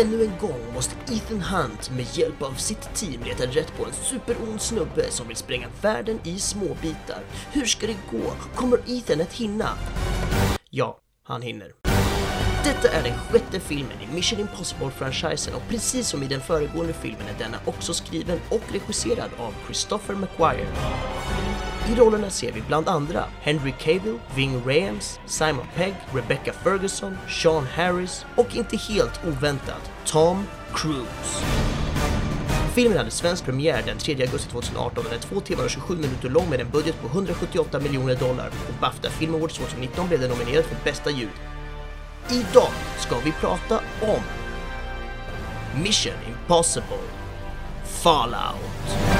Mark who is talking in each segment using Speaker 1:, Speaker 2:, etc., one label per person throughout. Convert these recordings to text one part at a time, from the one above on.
Speaker 1: Ännu en gång måste Ethan Hunt med hjälp av sitt team leta rätt på en superond snubbe som vill spränga världen i småbitar. Hur ska det gå? Kommer Ethan att hinna? Ja, han hinner. Detta är den sjätte filmen i Mission Impossible-franchisen och precis som i den föregående filmen är denna också skriven och regisserad av Christopher McQuire. I rollerna ser vi bland andra Henry Cavill, Ving Rhames, Simon Pegg, Rebecca Ferguson, Sean Harris och inte helt oväntat Tom Cruise. Filmen hade svensk premiär den 3 augusti 2018 och den är 2 timmar och 27 minuter lång med en budget på 178 miljoner dollar och Bafta Film Awards 2019 blev den nominerad för bästa ljud. Idag ska vi prata om Mission Impossible Fallout.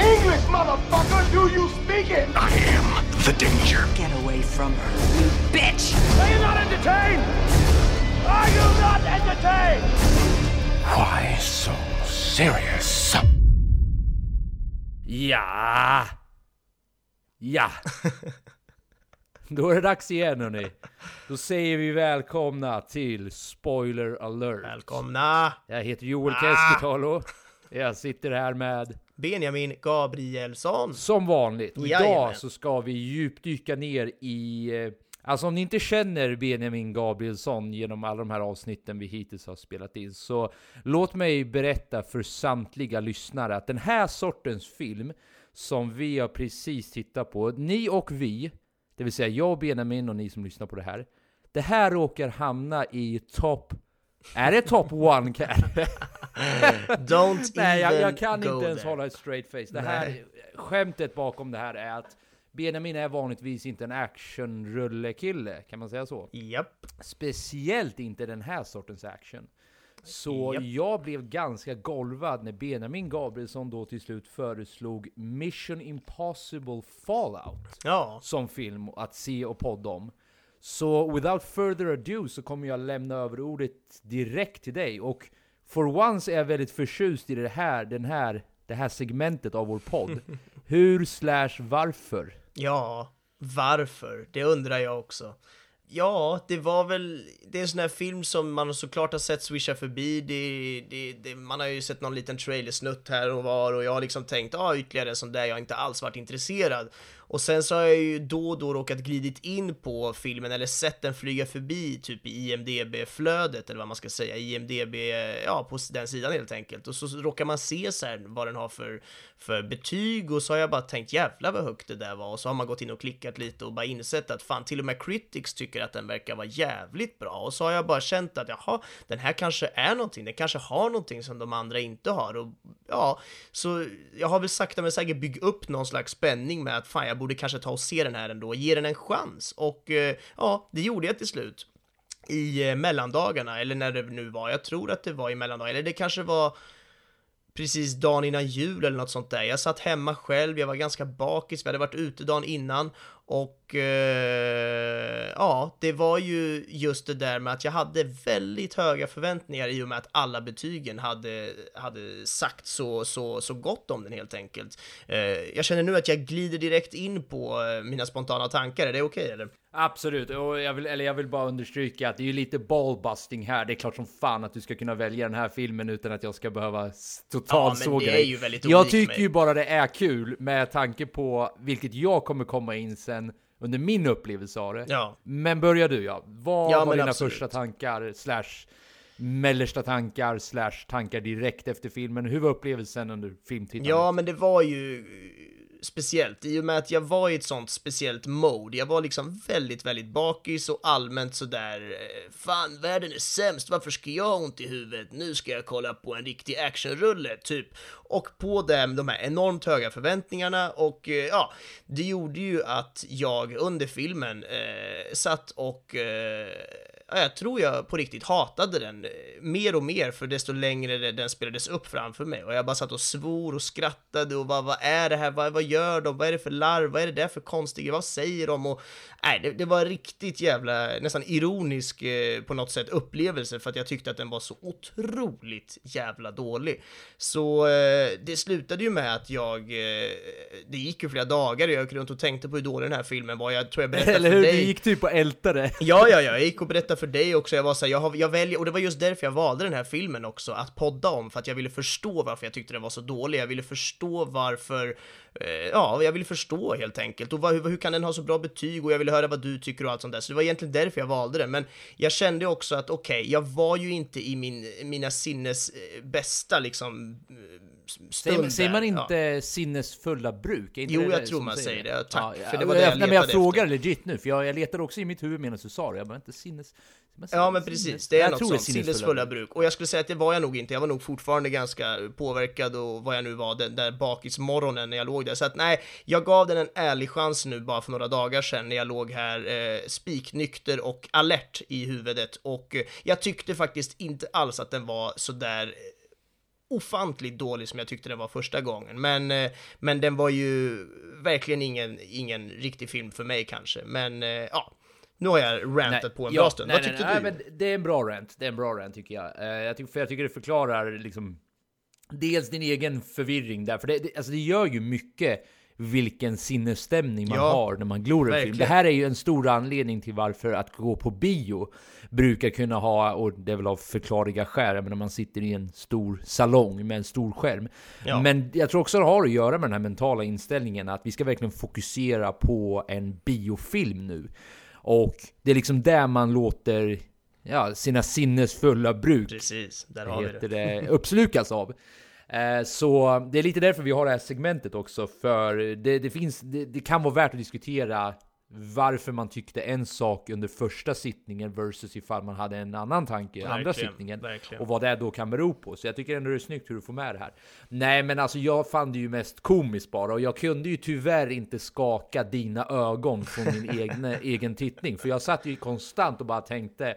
Speaker 2: English, motherfucker! Do you speak it?
Speaker 3: I am the danger.
Speaker 2: Get away from her, you bitch! Are you not entertained? Are you not entertained?
Speaker 3: Why so serious?
Speaker 4: Ja! Ja! Då är det dags igen hörni. Då säger vi välkomna till Spoiler alert.
Speaker 1: Välkomna!
Speaker 4: Jag heter Joel Keskitalo. Jag sitter här med,
Speaker 1: Benjamin Gabrielsson.
Speaker 4: som vanligt, och idag
Speaker 1: Jajamän.
Speaker 4: så ska vi djupdyka ner i... eh, Alltså om ni inte känner Benjamin Gabrielsson genom alla de här avsnitten vi hittills har spelat in, så låt mig berätta för samtliga lyssnare att den här sortens film som vi har precis tittat på, ni och vi, det vill säga jag och Benjamin och ni som lyssnar på det här, det här råkar hamna i topp... Är det top one?
Speaker 1: Don't
Speaker 4: Nej, jag, jag kan inte ens
Speaker 1: there.
Speaker 4: hålla ett straight face. Det här, skämtet bakom det här är att Benjamin är vanligtvis inte en actionrullekille, kan man säga så?
Speaker 1: Japp.
Speaker 4: Speciellt inte den här sortens action. Så
Speaker 1: Japp.
Speaker 4: jag blev ganska golvad när Benjamin Gabrielsson då till slut föreslog Mission Impossible Fallout
Speaker 1: Ja,
Speaker 4: som film att se och podda om. Så without further ado så kommer jag lämna över ordet direkt till dig. Och for once är jag väldigt förtjust i det här, den här, det här segmentet av vår podd. Hur slash varför?
Speaker 1: ja, varför? Det undrar jag också. Ja, det var väl, det är en sån här film som man såklart har sett swisha förbi, det, det, det, man har ju sett någon liten trailersnutt här och var och jag har liksom tänkt, ja ah, ytterligare en sån där jag inte alls varit intresserad. Och sen så har jag ju då och då råkat glidit in på filmen eller sett den flyga förbi typ i IMDB-flödet eller vad man ska säga, IMDB, ja på den sidan helt enkelt. Och så råkar man se så här vad den har för, för betyg och så har jag bara tänkt jävlar vad högt det där var. Och så har man gått in och klickat lite och bara insett att fan till och med critics tycker att den verkar vara jävligt bra. Och så har jag bara känt att jaha, den här kanske är någonting, den kanske har någonting som de andra inte har. Och ja, så jag har väl sakta men säkert byggt upp någon slags spänning med att fan jag borde kanske ta och se den här ändå, ge den en chans. Och eh, ja, det gjorde jag till slut. I eh, mellandagarna, eller när det nu var, jag tror att det var i mellandagarna, eller det kanske var precis dagen innan jul eller något sånt där. Jag satt hemma själv, jag var ganska bakis, vi hade varit ute dagen innan och eh, ja, det var ju just det där med att jag hade väldigt höga förväntningar i och med att alla betygen hade, hade sagt så, så, så gott om den helt enkelt. Eh, jag känner nu att jag glider direkt in på eh, mina spontana tankar, är det okej eller?
Speaker 4: Absolut, och jag vill, eller jag vill bara understryka att det är ju lite ballbusting här. Det är klart som fan att du ska kunna välja den här filmen utan att jag ska behöva
Speaker 1: Ja,
Speaker 4: totalsåga
Speaker 1: är
Speaker 4: dig.
Speaker 1: ju väldigt
Speaker 4: Jag tycker
Speaker 1: mig.
Speaker 4: ju bara det är kul med tanke på vilket jag kommer komma in sen under min upplevelse av det.
Speaker 1: Ja.
Speaker 4: Men börjar du ja. Vad
Speaker 1: Ja,
Speaker 4: var dina
Speaker 1: absolut.
Speaker 4: första tankar slash mellersta tankar slash tankar direkt efter filmen? Hur var upplevelsen under filmtittandet?
Speaker 1: Ja, men det var ju speciellt i och med att jag var i ett sånt speciellt mode. Jag var liksom väldigt, väldigt bakis och allmänt sådär, eh, fan världen är sämst, varför ska jag ha ont i huvudet? Nu ska jag kolla på en riktig actionrulle, typ. Och på dem, de här enormt höga förväntningarna och eh, ja, det gjorde ju att jag under filmen eh, satt och eh, jag tror jag på riktigt hatade den eh, mer och mer för desto längre den spelades upp framför mig och jag bara satt och svor och skrattade och bara vad är det här, vad, vad gör de, vad är det för larv, vad är det där för konstiga, vad säger de och nej, det, det var riktigt jävla, nästan ironisk eh, på något sätt upplevelse för att jag tyckte att den var så otroligt jävla dålig. Så eh, det slutade ju med att jag, eh, det gick ju flera dagar och jag gick runt och tänkte på hur dålig den här filmen var, jag tror jag berättade
Speaker 4: Eller
Speaker 1: för
Speaker 4: hur?
Speaker 1: dig.
Speaker 4: Du gick typ och ältade.
Speaker 1: Ja, ja, ja, jag gick och berättade för dig också, jag var såhär, jag, har, jag väljer, och det var just därför jag valde den här filmen också, att podda om, för att jag ville förstå varför jag tyckte den var så dålig, jag ville förstå varför, ja, jag ville förstå helt enkelt, och vad, hur, hur kan den ha så bra betyg, och jag ville höra vad du tycker och allt sånt där, så det var egentligen därför jag valde den, men jag kände också att okej, okay, jag var ju inte i min, mina sinnes eh, bästa liksom eh,
Speaker 4: Säger, säger man inte
Speaker 1: Ja.
Speaker 4: sinnesfulla bruk?
Speaker 1: Jo,
Speaker 4: det
Speaker 1: jag
Speaker 4: det
Speaker 1: tror man säger det. Tack,
Speaker 4: Ja,
Speaker 1: för det var det jag
Speaker 4: men jag
Speaker 1: letade
Speaker 4: frågar legit nu, för jag, jag letade också i mitt huvud medan du sa det. Jag bara, inte sinnes...
Speaker 1: Ja men precis, det är
Speaker 4: jag
Speaker 1: något sånt, sinnesfulla
Speaker 4: bruk.
Speaker 1: bruk. Och jag skulle säga att det var jag nog inte, jag var nog fortfarande ganska påverkad och vad jag nu var, den där bakismorgonen när jag låg där. Så att nej, jag gav den en ärlig chans nu bara för några dagar sedan när jag låg här eh, spiknykter och alert i huvudet och eh, jag tyckte faktiskt inte alls att den var sådär eh, ofantligt dålig som jag tyckte den var första gången. Men, eh, men den var ju verkligen ingen, ingen riktig film för mig kanske. Men eh, ja, nu har jag rantat på en bra stund.
Speaker 4: nej,
Speaker 1: Vad
Speaker 4: nej,
Speaker 1: tyckte
Speaker 4: nej,
Speaker 1: du?
Speaker 4: men det är en bra rant, det är en bra rant tycker jag. Jag tycker, för jag tycker det förklarar liksom dels din egen förvirring där, för det, det, alltså det gör ju mycket vilken sinnesstämning man
Speaker 1: Ja,
Speaker 4: har när man glor en film. Det här är ju en stor anledning till varför att gå på bio brukar kunna ha, och det är väl av förklarliga skäl, jag menar man sitter i en stor salong med en stor skärm.
Speaker 1: Ja.
Speaker 4: Men jag tror också det har att göra med den här mentala inställningen att vi ska verkligen fokusera på en biofilm nu. Och det är liksom där man låter ja, sina sinnesfulla bruk
Speaker 1: Precis, där har vi det.
Speaker 4: det, uppslukas av. Eh, Så det är lite därför vi har det här segmentet också, för det, det, finns, det, det kan vara värt att diskutera varför man tyckte en sak under första sittningen versus ifall man hade en annan tanke andra
Speaker 1: Verkligen,
Speaker 4: sittningen.
Speaker 1: verkligen.
Speaker 4: Och vad det då kan bero på. Så jag tycker ändå det är snyggt hur du får med det här. Nej men alltså jag fann det ju mest komiskt bara och jag kunde ju tyvärr inte skaka dina ögon från min egna, egen tittning. För jag satt ju konstant och bara tänkte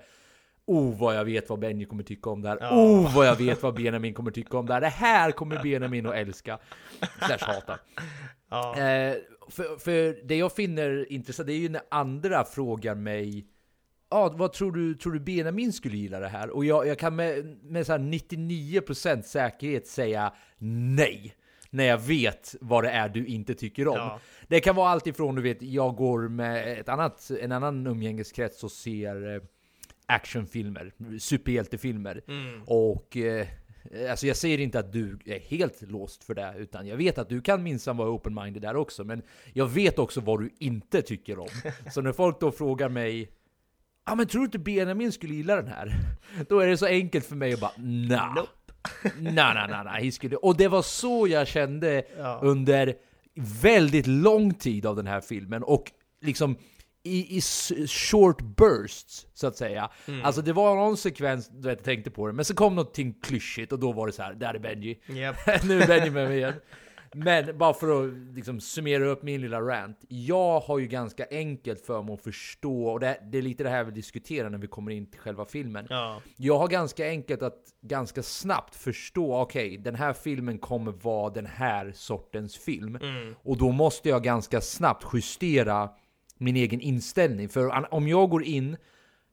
Speaker 4: Oh vad jag vet vad Benji kommer tycka om det här. Oh vad jag vet vad Benjamin kommer tycka om det här. Det här kommer Benjamin att älska. Slash hata.
Speaker 1: Ja.
Speaker 4: Eh, för, för det jag finner intressant, det är ju när andra frågar mig Ja, vad tror du, tror du Benjamin skulle gilla det här? Och jag, jag kan med, med så här 99% säkerhet säga nej. När jag vet vad det är du inte tycker om.
Speaker 1: Ja.
Speaker 4: Det kan vara allt ifrån, du vet, jag går med ett annat, en annan umgängeskrets och ser eh, actionfilmer, superhjältefilmer. Och eh, alltså jag säger inte att du är helt låst för det, utan jag vet att du kan minsann vara open-minded där också. Men jag vet också vad du inte tycker om. Så när folk då frågar mig Ja men tror du inte Benjamin skulle gilla den här? Då är det så enkelt för mig att bara nah.
Speaker 1: Nope.
Speaker 4: Nej, nej, nej, nej, he skulle... Och det var så jag kände
Speaker 1: Ja.
Speaker 4: under väldigt lång tid av den här filmen. Och liksom i, i short bursts, så att säga.
Speaker 1: Mm.
Speaker 4: Alltså det var någon sekvens, du vet, jag tänkte på det, men så kom någonting klyschigt och då var det så här, där är Benji.
Speaker 1: Japp.
Speaker 4: nu är Benji med mig igen. Men bara för att liksom summera upp min lilla rant. Jag har ju ganska enkelt för mig att förstå, och det, det är lite det här vi diskuterar när vi kommer in till själva filmen.
Speaker 1: Ja.
Speaker 4: Jag har ganska enkelt att ganska snabbt förstå, okej, den här filmen kommer vara den här sortens film. Och då måste jag ganska snabbt justera min egen inställning. För om jag går in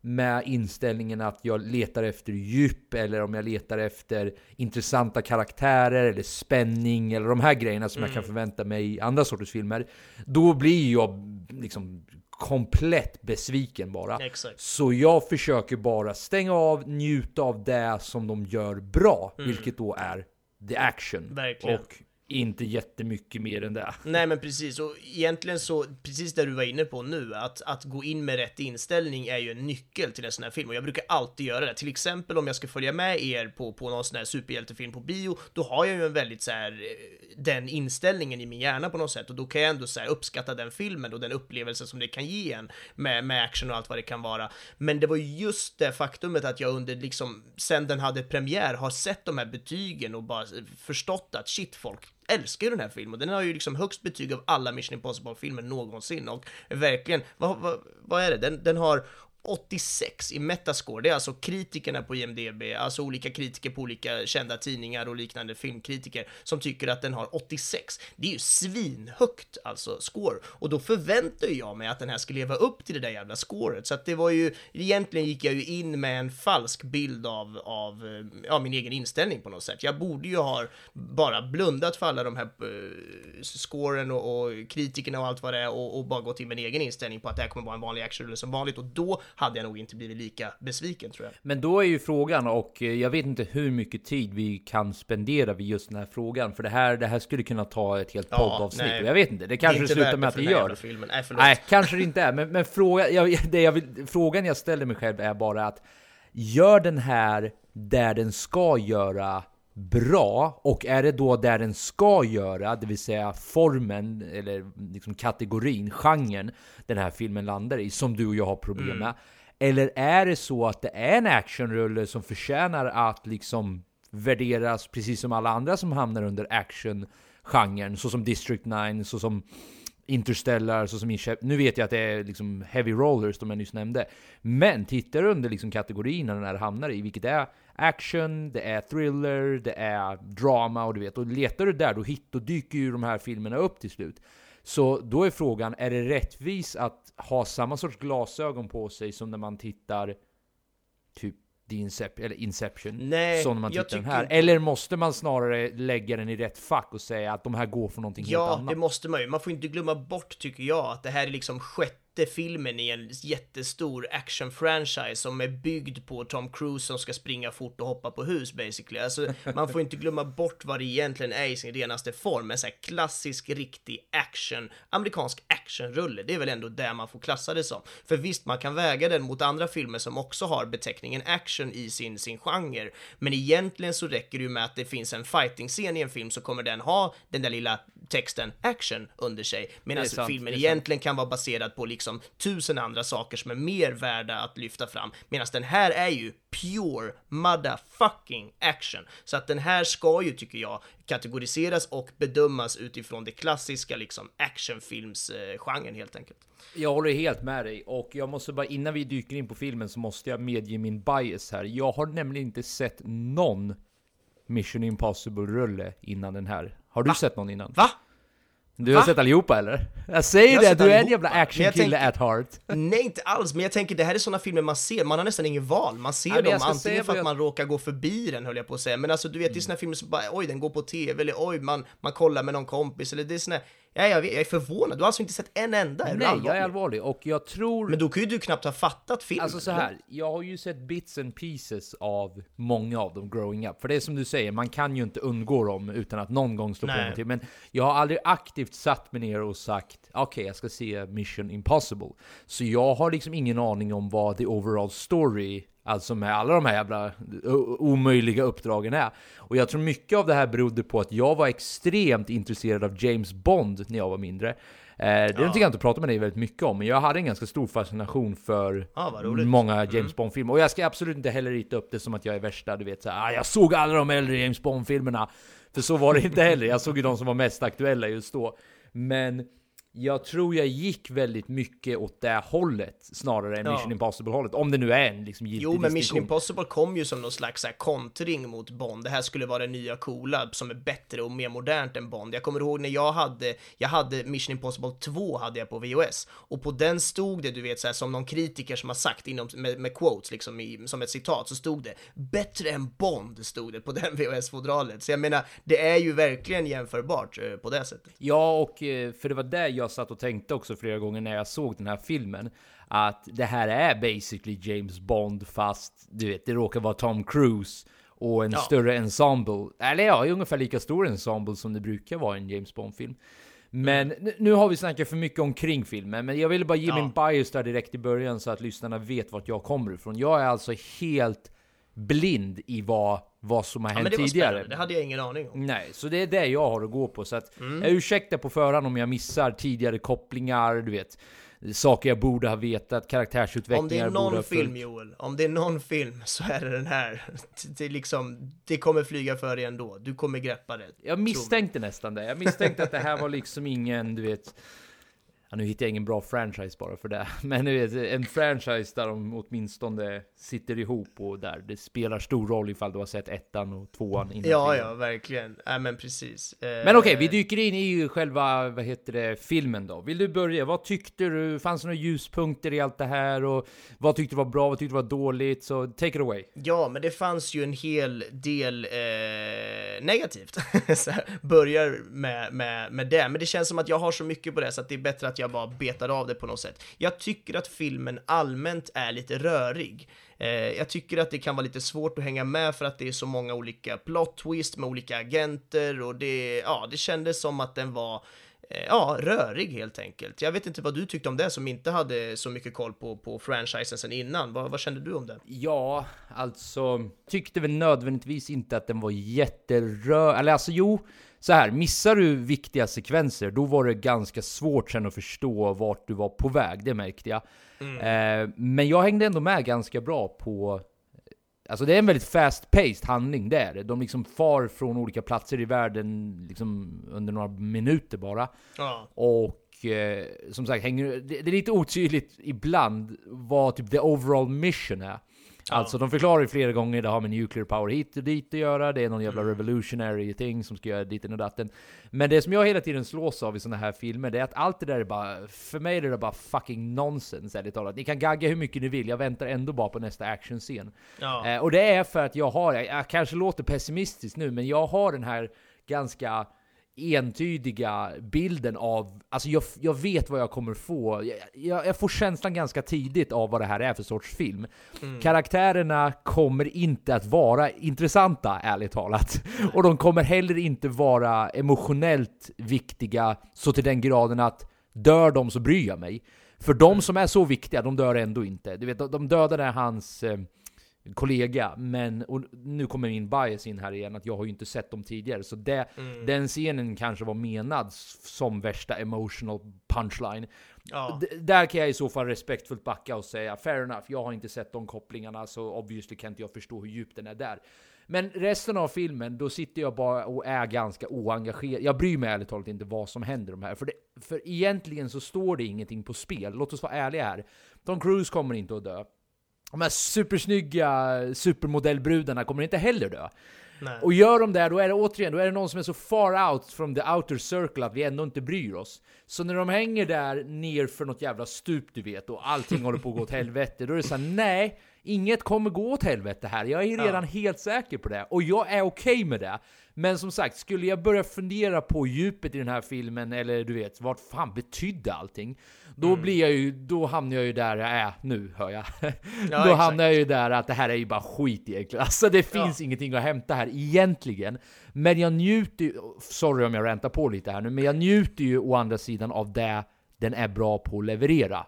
Speaker 4: med inställningen att jag letar efter djup eller om jag letar efter intressanta karaktärer eller spänning eller de här grejerna som jag kan förvänta mig i andra sorters filmer. Då blir jag liksom komplett besviken bara.
Speaker 1: Exakt.
Speaker 4: Så jag försöker bara stänga av, njuta av det som de gör bra, vilket då är the action.
Speaker 1: Verkligen.
Speaker 4: Och inte jättemycket mer än det.
Speaker 1: Nej men precis, och egentligen så, precis det du var inne på nu, att, att gå in med rätt inställning är ju en nyckel till en sån här film och jag brukar alltid göra det. Till exempel om jag ska följa med er på, på någon sån här superhjältefilm på bio, då har jag ju en väldigt så här eh, den inställningen i min hjärna på något sätt och då kan jag ändå så här uppskatta den filmen och den upplevelse som det kan ge en med, med action och allt vad det kan vara. Men det var just det faktumet att jag under liksom, sen den hade premiär har sett de här betygen och bara eh, förstått att shit, folk älskar ju den här filmen. Den har ju liksom högst betyg av alla Mission Impossible-filmer någonsin och verkligen, vad, vad, vad är det? Den, den har 86 i Metascore, det är alltså kritikerna på IMDB, alltså olika kritiker på olika kända tidningar och liknande filmkritiker som tycker att den har 86. Det är ju svinhögt alltså score och då förväntar jag mig att den här ska leva upp till det där jävla scoret så att det var ju egentligen gick jag ju in med en falsk bild av av ja, min egen inställning på något sätt. Jag borde ju ha bara blundat för alla de här uh, scoren och, och kritikerna och allt vad det är och, och bara gått in med en egen inställning på att det här kommer vara en vanlig actionrulle som vanligt och då hade jag nog inte blivit lika besviken tror jag.
Speaker 4: Men då är ju frågan, och eh, jag vet inte hur mycket tid vi kan spendera vid just den här frågan, för det här, det här skulle kunna ta ett helt poddavsnitt.
Speaker 1: nej.
Speaker 4: och jag vet inte, det kanske
Speaker 1: inte
Speaker 4: slutar med att
Speaker 1: här
Speaker 4: gör det.
Speaker 1: filmen. Nej, förlåt.
Speaker 4: Nej, kanske det inte är. Men, men fråga, jag, det jag vill, frågan jag ställer mig själv är bara att gör den här där den ska göra bra och är det då där den ska göra, det vill säga formen eller liksom kategorin, genren den här filmen landar i, som du och jag har problem
Speaker 1: Mm.
Speaker 4: med. Eller är det så att det är en actionrulle som förtjänar att liksom värderas precis som alla andra som hamnar under action-genren, så som District 9, så som Interstellar, så som Inshep- Nu vet jag att det är liksom heavy rollers, de jag nyss nämnde. Men tittar du under liksom kategorierna den här hamnar i, vilket är action, det är thriller, det är drama och du vet. Och letar du där, då, hit, då dyker ju de här filmerna upp till slut. Så då är frågan, är det rättvist att ha samma sorts glasögon på sig som när man tittar typ The Incep- eller Inception?
Speaker 1: Nej,
Speaker 4: som man tittar den här?
Speaker 1: inte-
Speaker 4: Eller måste man snarare lägga den i rätt fack och säga att de här går för någonting helt
Speaker 1: Ja,
Speaker 4: annat?
Speaker 1: det måste man ju. Man får inte glömma bort, tycker jag, att det här är liksom sjätte filmen i en jättestor action-franchise som är byggd på Tom Cruise som ska springa fort och hoppa på hus basically. Alltså, man får inte glömma bort vad det egentligen är i sin renaste form. En sån här klassisk, riktig action, amerikansk actionrulle. Det är väl ändå det man får klassa det som. För visst, man kan väga den mot andra filmer som också har beteckningen action i sin, sin genre. Men egentligen så räcker det ju med att det finns en fighting-scen i en film så kommer den ha den där lilla texten action under sig. Medan filmen egentligen kan vara baserad på liksom tusen andra saker som är mer värda att lyfta fram. Medan den här är ju pure motherfucking action. Så att den här ska ju, tycker jag, kategoriseras och bedömas utifrån det klassiska liksom actionfilmsgenren helt enkelt.
Speaker 4: Jag håller helt med dig och jag måste bara innan vi dyker in på filmen så måste jag medge min bias här. Jag har nämligen inte sett någon Mission Impossible-rulle innan den här. Har du sett någon innan?
Speaker 1: Va?
Speaker 4: Du har
Speaker 1: Va?
Speaker 4: sett allihopa eller? Jag säger
Speaker 1: Jag
Speaker 4: det, du är en jävla actionkille at heart.
Speaker 1: Nej, inte alls, men jag tänker det här är sådana filmer man ser, man har nästan ingen val. Man ser
Speaker 4: jag
Speaker 1: dem antingen för att
Speaker 4: jag-
Speaker 1: man råkar gå förbi den, höll jag på att säga. Men alltså du vet, det är såna filmer som bara, oj, den går på tv, eller oj, man, man kollar med någon kompis, eller det är såna, ja, jag, jag är förvånad, du har alltså inte sett en enda? Är
Speaker 4: Nej, jag är allvarlig och jag tror...
Speaker 1: Men då kan ju du knappt ha fattat filmen.
Speaker 4: Alltså så här, jag har ju sett bits and pieces av många av dem growing up. För det är som du säger, man kan ju inte undgå dem utan att någon gång slå på
Speaker 1: Nej.
Speaker 4: någonting. Men jag har aldrig aktivt satt mig ner och sagt okej, jag ska se Mission Impossible. Så jag har liksom ingen aning om vad the overall story Alltså med alla de här jävla omöjliga uppdragen är. Och jag tror mycket av det här berodde på att jag var extremt intresserad av James Bond när jag var mindre. Eh, det är någonting jag inte pratat med dig väldigt mycket om, men jag hade en ganska stor fascination för
Speaker 1: Ja, roligt.
Speaker 4: många
Speaker 1: Mm.
Speaker 4: James Bond-filmer. Och jag ska absolut inte heller rita upp det som att jag är värsta, du vet såhär, ah, jag såg alla de äldre James Bond-filmerna. För så var det inte heller, jag såg ju de som var mest aktuella just då. Men jag tror jag gick väldigt mycket åt det hållet, snarare än
Speaker 1: Ja.
Speaker 4: Mission Impossible-hållet. Om det nu är en liksom giltig
Speaker 1: Jo, men Mission. Impossible kom ju som någon slags här, kontring mot Bond. Det här skulle vara det nya coola som är bättre och mer modernt än Bond. Jag kommer ihåg när jag hade, jag hade Mission Impossible 2 hade jag på VHS och på den stod det, du vet, så här, som någon kritiker som har sagt inom, med, med quotes, liksom i, som ett citat, så stod det bättre än Bond, stod det på den VHS-fodralet. Så jag menar, det är ju verkligen jämförbart eh, på det sättet.
Speaker 4: Ja, och eh, för det var där jag satt och tänkte också flera gånger när jag såg den här filmen. Att det här är basically James Bond fast du vet, det råkar vara Tom Cruise. och en
Speaker 1: Ja.
Speaker 4: större ensemble. Eller ja, ungefär lika stor ensemble som det brukar vara i en James Bond-film. Men n- nu har vi snackat för mycket omkring filmen, men jag ville bara ge
Speaker 1: Ja.
Speaker 4: min bias där direkt i början så att lyssnarna vet vart jag kommer ifrån. Jag är alltså helt blind i vad, vad som har
Speaker 1: Ja,
Speaker 4: hänt
Speaker 1: det
Speaker 4: tidigare.
Speaker 1: spännande, det hade jag ingen aning om.
Speaker 4: Nej, så det är det jag har att gå på. Så att
Speaker 1: Mm.
Speaker 4: jag ursäktar på förhand om jag missar tidigare kopplingar, du vet. Saker jag borde ha vetat, karaktärsutvecklingar
Speaker 1: Om det är någon film. Joel, om det är någon film så är det den här. Det, liksom, det kommer flyga för dig ändå, du kommer greppa det.
Speaker 4: Jag misstänkte nästan det. Jag misstänkte att det här var liksom ingen, du vet... Ja, nu hittar jag ingen bra franchise bara för det. Men du vet, en franchise där de åtminstone sitter ihop och där det spelar stor roll ifall du har sett ettan och tvåan innan
Speaker 1: Ja,
Speaker 4: trean.
Speaker 1: ja, verkligen. Ja, men precis. Eh,
Speaker 4: Men okej, vi dyker in i själva, vad heter det, filmen då. Vill du börja? Vad tyckte du? Fanns det några ljuspunkter i allt det här? Och vad tyckte du var bra? Vad tyckte du var dåligt? Så take it away.
Speaker 1: Ja, men det fanns ju en hel del eh, negativt. här, börjar med, med, med det, men det känns som att jag har så mycket på det så att det är bättre att jag bara betar av det på något sätt. Jag tycker att filmen allmänt är lite rörig. Eh, jag tycker att det kan vara lite svårt att hänga med för att det är så många olika plot twist med olika agenter och det, ja, det kändes som att den var eh, Ja, rörig helt enkelt. Jag vet inte vad du tyckte om det som inte hade så mycket koll på, på franchisen sen innan. Vad, vad kände du om det?
Speaker 4: Ja, alltså tyckte väl nödvändigtvis inte att den var jätterö... Eller alltså jo, så här, missar du viktiga sekvenser, då var det ganska svårt sen att förstå vart du var på väg, det märkte jag. Eh, men jag hängde ändå med ganska bra på... Alltså det är en väldigt fast-paced handling, det är det. De liksom far från olika platser i världen liksom under några minuter bara.
Speaker 1: Ja.
Speaker 4: Och eh, som sagt, hänger, det, det är lite otydligt ibland vad typ the overall mission är. Alltså de förklarar ju flera gånger, det har med nuclear power hit och dit att göra, det är någon jävla revolutionary thing som ska göra ditten och datten. Men det som jag hela tiden slås av i såna här filmer, det är att allt det där är bara, för mig är det bara fucking nonsense ärligt talat. Ni kan gagga hur mycket ni vill, jag väntar ändå bara på nästa actionscen.
Speaker 1: Ja.
Speaker 4: Eh, och det är för att jag har, jag, jag kanske låter pessimistisk nu, men jag har den här ganska entydiga bilden av, alltså jag, jag vet vad jag kommer få. Jag, jag, jag får känslan ganska tidigt av vad det här är för sorts film. Karaktärerna kommer inte att vara intressanta, ärligt talat. Och de kommer heller inte vara emotionellt viktiga så till den graden att dör de så bryr jag mig. För de som är så viktiga, de dör ändå inte. Du vet, de- de dödade hans eh, kollega, men och nu kommer min bias in här igen, att jag har ju inte sett dem tidigare, så det, den scenen kanske var menad som värsta emotional punchline.
Speaker 1: Ja.
Speaker 4: Där kan jag i så fall respektfullt backa och säga fair enough, jag har inte sett de kopplingarna, så obviously kan inte jag förstå hur djupt den är där. Men resten av filmen, då sitter jag bara och är ganska oengagerad. Jag bryr mig ärligt talat inte vad som händer de här. För, det, för egentligen så står det ingenting på spel. Låt oss vara ärliga här. Tom Cruise kommer inte att dö. De här supersnygga supermodellbrudarna kommer inte heller dö.
Speaker 1: Nej.
Speaker 4: Och gör de det, då är det återigen, då är det någon som är så far out from the outer circle att vi ändå inte bryr oss. Så när de hänger där ner för något jävla stup du vet, och allting håller på att gå åt helvete, då är det så här: nej, inget kommer gå åt helvete här. Jag är redan helt säker på det. Och jag är okej med det. Men som sagt, skulle jag börja fundera på djupet i den här filmen, eller du vet, vad fan betydde allting? Då blir jag ju, då hamnar jag ju där jag är nu, hör jag. då
Speaker 1: exakt.
Speaker 4: hamnar jag ju där att det här är ju bara skit egentligen. Alltså det finns ingenting att hämta här egentligen. Men jag njuter ju, sorry om jag räntar på lite här nu, men jag njuter ju å andra sidan av det den är bra på att leverera.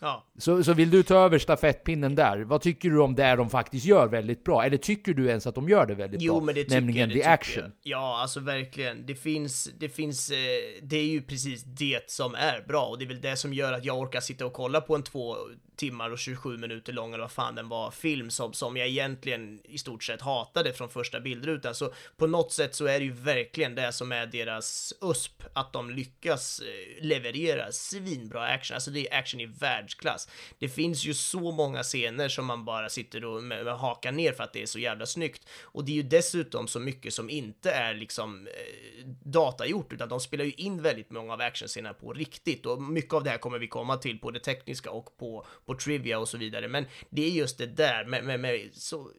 Speaker 1: Ja.
Speaker 4: Så, så vill du ta över stafettpinnen där? Vad tycker du om det de faktiskt gör väldigt bra? Eller tycker du ens att de gör det väldigt
Speaker 1: Jo,
Speaker 4: bra?
Speaker 1: men det
Speaker 4: Nämligen
Speaker 1: jag, det
Speaker 4: the action.
Speaker 1: Jag. Ja, alltså verkligen. Det finns, det finns, eh, det är ju precis det som är bra och det är väl det som gör att jag orkar sitta och kolla på en två timmar och 27 minuter lång eller vad fan den var, film som, som jag egentligen i stort sett hatade från första bildrutan. Så på något sätt så är det ju verkligen det som är deras USP, att de lyckas eh, leverera svinbra action. Alltså det är action i världsklass. Alltså, det finns ju så många scener som man bara sitter och med, med hakar ner för att det är så jävla snyggt. Och det är ju dessutom så mycket som inte är liksom eh, datagjort, utan de spelar ju in väldigt många av actionscenerna på riktigt. Och mycket av det här kommer vi komma till på det tekniska och på, på trivia och så vidare. Men det är just det där med, med, med så,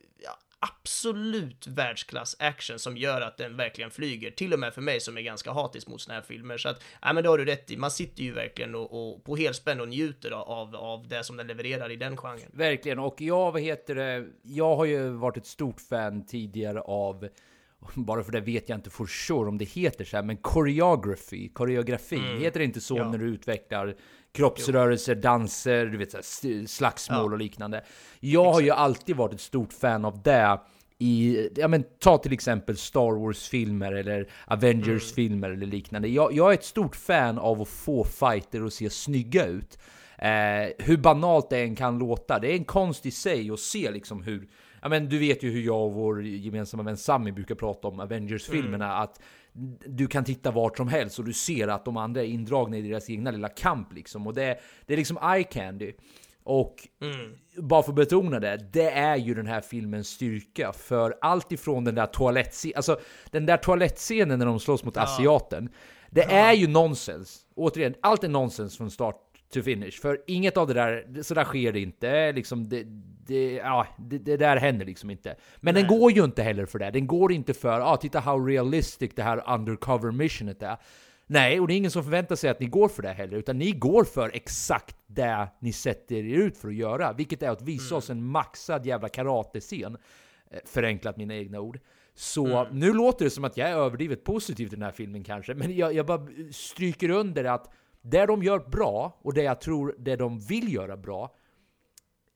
Speaker 1: absolut världsklass action som gör att den verkligen flyger, till och med för mig som är ganska hatisk mot såna här filmer. Så att, ja men det har du rätt i, man sitter ju verkligen och, och på helspänn och njuter av, av det som den levererar i den genren.
Speaker 4: Verkligen, och jag, vad heter det, jag har ju varit ett stort fan tidigare av bara för det vet jag inte for sure om det heter så här, men choreography, koreografi, mm. heter det inte så ja. när du utvecklar kroppsrörelser, danser, du vet, så här, slagsmål ja. och liknande. Jag Exakt. har ju alltid varit ett stort fan av det i, ja men ta till exempel Star Wars-filmer eller Avengers-filmer mm. eller liknande. Jag, jag, är ett stort fan av att få fighter att se snygga ut. Eh, hur banalt det än kan låta, det är en konst i sig att se liksom hur, ja men du vet ju hur jag och vår gemensamma vän Sammy brukar prata om Avengers-filmerna, mm. att du kan titta vart som helst och du ser att de andra är indragna i deras egna lilla kamp liksom. Och det, det är liksom eye candy. Och mm. bara för att betona det, det är ju den här filmens styrka. För allt ifrån den där toalettscenen, alltså den där toalettscenen när de slåss mot ja. asiaten. Det ja. är ju nonsens. Återigen, allt är nonsens från start to finish. För inget av det där, så där sker det inte. Liksom det, det, ja, det, det, där händer liksom inte. Men Nej. den går ju inte heller för det. Den går inte för, ah, titta how realistic det här undercover missionet är. Nej, och det är ingen som förväntar sig att ni går för det heller, utan ni går för exakt det ni sätter er ut för att göra, vilket är att visa mm. oss en maxad jävla karatescen. Eh, förenklat mina egna ord. Så mm. nu låter det som att jag är överdrivet positiv till den här filmen kanske, men jag, jag bara stryker under att det de gör bra, och det jag tror det de vill göra bra,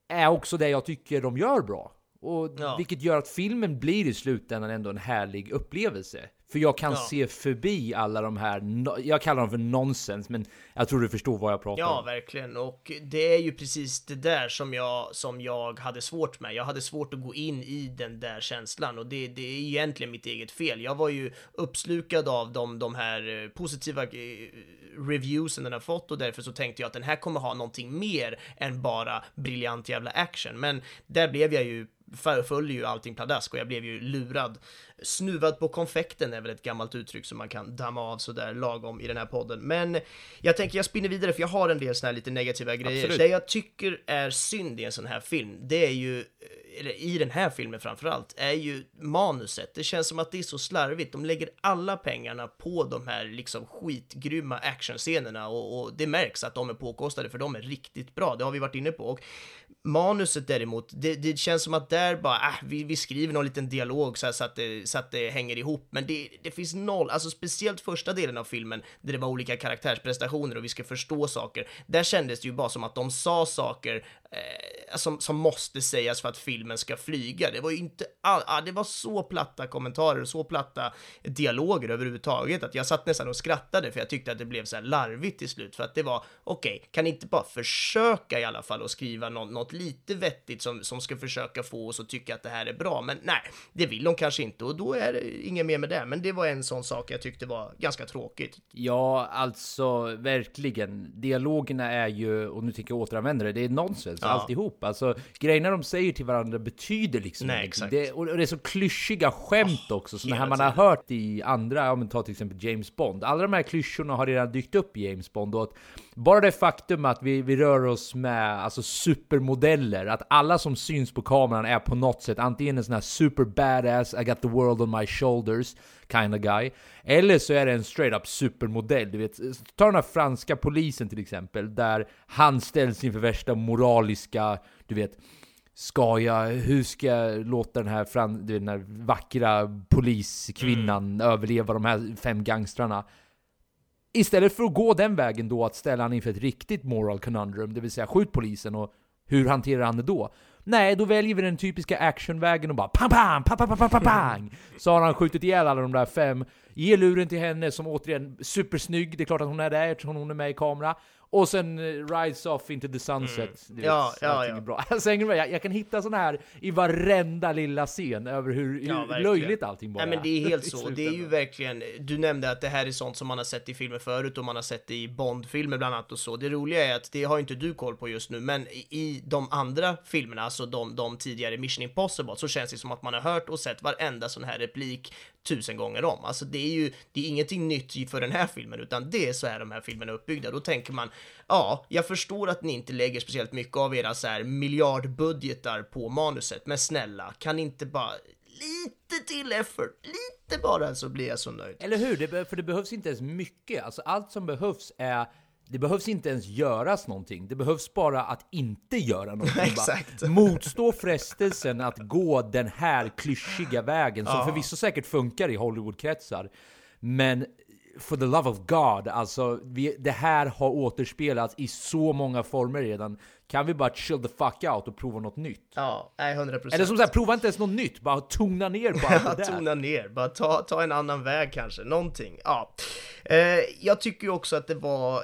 Speaker 4: är också det jag tycker de gör bra. Och ja. Vilket gör att filmen blir i slutändan ändå en härlig upplevelse. För jag kan ja. se förbi alla de här, jag kallar dem för nonsens, men jag tror du förstår vad jag pratar
Speaker 1: ja,
Speaker 4: om.
Speaker 1: Ja, verkligen. Och det är ju precis det där som jag, som jag hade svårt med. Jag hade svårt att gå in i den där känslan och det, det är egentligen mitt eget fel. Jag var ju uppslukad av de, de här eh, positiva eh, reviewsen den har fått och därför så tänkte jag att den här kommer ha någonting mer än bara briljant jävla action. Men där blev jag ju föll ju allting pladask och jag blev ju lurad. Snuvad på konfekten är väl ett gammalt uttryck som man kan damma av sådär lagom i den här podden. Men jag tänker jag spinner vidare för jag har en del sådana här lite negativa grejer. Absolut. Det jag tycker är synd i en sån här film, det är ju eller i den här filmen framförallt, är ju manuset. Det känns som att det är så slarvigt. De lägger alla pengarna på de här liksom skitgrymma actionscenerna och, och det märks att de är påkostade för de är riktigt bra. Det har vi varit inne på. Och manuset däremot, det, det känns som att där bara, äh, vi, vi skriver någon liten dialog så, här, så, att det, så att det hänger ihop, men det, det finns noll, alltså speciellt första delen av filmen där det var olika karaktärsprestationer och vi ska förstå saker. Där kändes det ju bara som att de sa saker eh, som, som måste sägas för att filmen ska flyga. Det var ju inte all, ah, det var så platta kommentarer och så platta dialoger överhuvudtaget att jag satt nästan och skrattade för jag tyckte att det blev så här larvigt till slut för att det var okej, okay, kan inte bara försöka i alla fall att skriva något, något lite vettigt som, som ska försöka få oss att tycka att det här är bra, men nej, det vill de kanske inte och då är det inget mer med det. Men det var en sån sak jag tyckte var ganska tråkigt.
Speaker 4: Ja, alltså verkligen. Dialogerna är ju, och nu tänker jag återanvända det, det är nonsens ja. alltihop. Alltså grejerna de säger till varandra betyder liksom
Speaker 1: nej, exakt.
Speaker 4: Det, och det är så klyschiga skämt oh, också, sådana här man har hört i andra, ja men ta till exempel James Bond. Alla de här klyschorna har redan dykt upp i James Bond och att bara det faktum att vi, vi rör oss med alltså supermodeller, att alla som syns på kameran är på något sätt antingen en sån här super badass, I got the world on my shoulders kind of guy, eller så är det en straight up supermodell. Du vet, ta den här franska polisen till exempel, där han ställs inför värsta moraliska, du vet, Ska jag, hur ska jag låta den här, fran, den här vackra poliskvinnan mm. överleva de här fem gangstrarna? Istället för att gå den vägen då att ställa han inför ett riktigt moral conundrum, det vill säga skjut polisen och hur hanterar han det då? Nej, då väljer vi den typiska actionvägen och bara pang pang, pang pang pang pang pang! Så har han skjutit ihjäl alla de där fem, ger luren till henne som återigen supersnygg, det är klart att hon är där eftersom hon är med i kamera. Och sen uh, Rise Off into the Sunset.
Speaker 1: Mm. Ja, ja, ja.
Speaker 4: Är bra. Alltså, jag, jag kan hitta sådana här i varenda lilla scen över hur, ja, hur löjligt allting bara
Speaker 1: Nej, men det är helt så. Det är ju verkligen, du nämnde att det här är sånt som man har sett i filmer förut och man har sett det i Bond-filmer bland annat och så. Det roliga är att det har inte du koll på just nu, men i de andra filmerna, alltså de, de tidigare Mission Impossible, så känns det som att man har hört och sett varenda sån här replik tusen gånger om. Alltså det är ju, det är ingenting nytt för den här filmen, utan det är så här de här filmerna är uppbyggda. Då tänker man, ja, jag förstår att ni inte lägger speciellt mycket av era så här miljardbudgetar på manuset, men snälla, kan inte bara lite till effort, lite bara så blir jag så nöjd.
Speaker 4: Eller hur? Det, för det behövs inte ens mycket. Alltså allt som behövs är det behövs inte ens göras någonting. Det behövs bara att inte göra någonting.
Speaker 1: Exakt.
Speaker 4: Motstå frestelsen att gå den här klyschiga vägen som förvisso säkert funkar i Hollywoodkretsar. Men for the love of God, alltså vi, det här har återspelats i så många former redan. Kan vi bara chill the fuck out och prova något nytt?
Speaker 1: Ja, nej, 100 procent.
Speaker 4: Eller som sagt, prova inte ens något nytt, bara tona ner på allt det där.
Speaker 1: Tona ner, bara ta, ta en annan väg kanske, någonting. Ja. Eh, jag tycker ju också att det var eh,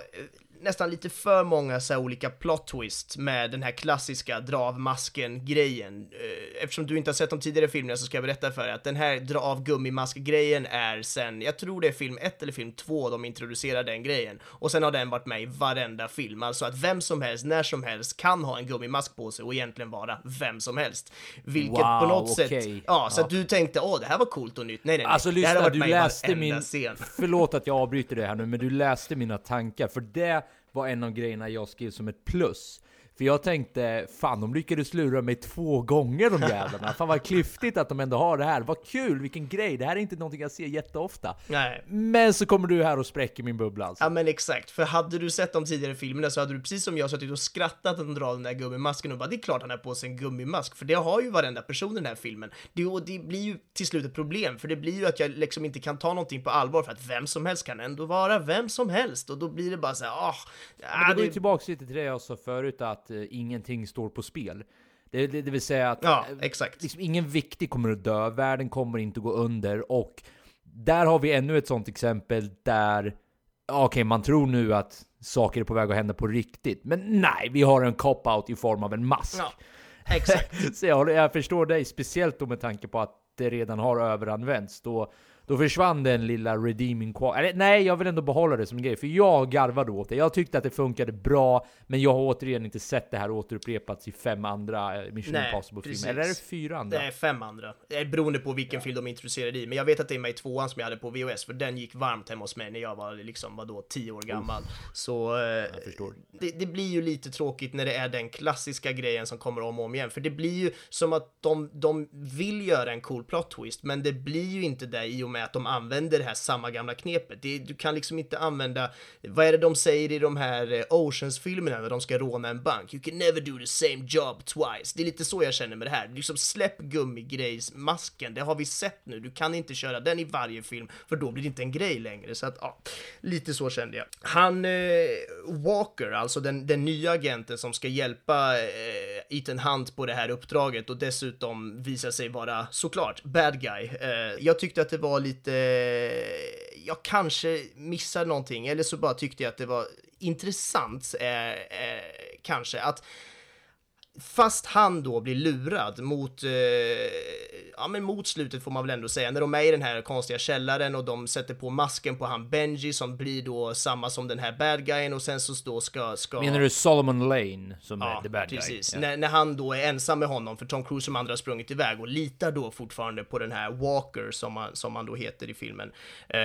Speaker 1: nästan lite för många så olika plot twist med den här klassiska dra av masken-grejen. Eh, eftersom du inte har sett de tidigare filmerna så ska jag berätta för dig att den här dra av gummimask-grejen är sen, jag tror det är film 1 eller film 2 de introducerar den grejen. Och sen har den varit med i varenda film, alltså att vem som helst, när som helst kan ha en gummimask på sig och egentligen vara vem som helst. Vilket på
Speaker 4: Wow,
Speaker 1: något sätt,
Speaker 4: okej.
Speaker 1: ja, så
Speaker 4: Ja.
Speaker 1: att du tänkte åh det här var coolt och nytt. Nej, nej, nej.
Speaker 4: Alltså lyssna, du läste min...
Speaker 1: Scen.
Speaker 4: Förlåt att jag avbryter det här nu, men du läste mina tankar. För det var en av grejerna jag skrev som ett plus. För jag tänkte, fan de lyckades lura mig två gånger de jävlarna. Fan vad klyftigt att de ändå har det här. Vad kul, vilken grej. Det här är inte någonting jag ser jätteofta.
Speaker 1: Nej.
Speaker 4: Men så kommer du här och spräcker min bubbla alltså.
Speaker 1: Ja men exakt, för hade du sett de tidigare filmerna så hade du precis som jag suttit och skrattat att drar den där gummimasken och bara det är klart han har på sig en gummimask, för det har ju varenda person i den här filmen. Det, och det blir ju till slut ett problem, för det blir ju att jag liksom inte kan ta någonting på allvar för att vem som helst kan ändå vara vem som helst och då blir det bara så här, ah,
Speaker 4: Men
Speaker 1: ah,
Speaker 4: det går ju
Speaker 1: det,
Speaker 4: tillbaks lite till det jag sa förut, att eh, ingenting står på spel. Det, det, det vill säga att
Speaker 1: Ja,
Speaker 4: eh,
Speaker 1: exakt.
Speaker 4: liksom, ingen viktig kommer att dö, världen kommer inte gå under och där har vi ännu ett sånt exempel där Okej, man tror nu att saker är på väg att hända på riktigt, men nej, vi har en cop-out i form av en mask.
Speaker 1: ja, exakt.
Speaker 4: Så jag, jag förstår dig, speciellt då med tanke på att det redan har överanvänts. Då, då försvann den lilla redeeming qual- Eller nej, jag vill ändå behålla det som en grej, för jag garvade åt det. Jag tyckte att det funkade bra, men jag har återigen inte sett det här återupprepats i fem andra eh, Mission
Speaker 1: Nej,
Speaker 4: Impossible-filmer. Eller är det fyra andra?
Speaker 1: Det är fem andra, Eh, beroende på vilken film de introducerade i. Men jag vet att det är med i tvåan som jag hade på VHS, för den gick varmt hemma hos mig när jag var liksom, vadå, tio år gammal. Så eh. Det, det blir ju lite tråkigt när det är den klassiska grejen som kommer om och om igen, för det blir ju som att de, de vill göra en cool plot twist, men det blir ju inte det i och med att de använder det här samma gamla knepet. Det, du kan liksom inte använda, vad är det de säger i de här eh, Oceans-filmerna när de ska råna en bank? You can never do the same job twice. Det är lite så jag känner med det här. Liksom släpp gummigrejsmasken, det har vi sett nu. Du kan inte köra den i varje film, för då blir det inte en grej längre. Så att, ja, lite så kände jag. Han, eh, Walker, alltså den, den nya agenten som ska hjälpa eh, Ethan Hunt på det här uppdraget och dessutom visar sig vara såklart bad guy. Eh, jag tyckte att det var lite, jag kanske missar någonting, eller så bara tyckte jag att det var intressant, eh, eh, kanske, att Fast han då blir lurad mot, eh, ja men mot slutet får man väl ändå säga, när de är i den här konstiga källaren och de sätter på masken på han Benji som blir då samma som den här bad guyen och sen så då ska... ska
Speaker 4: Menar du Solomon Lane som är the bad
Speaker 1: precis.
Speaker 4: guy?
Speaker 1: När, när han då är ensam med honom, för Tom Cruise som andra har sprungit iväg och litar då fortfarande på den här Walker som han, som han då heter i filmen. Eh,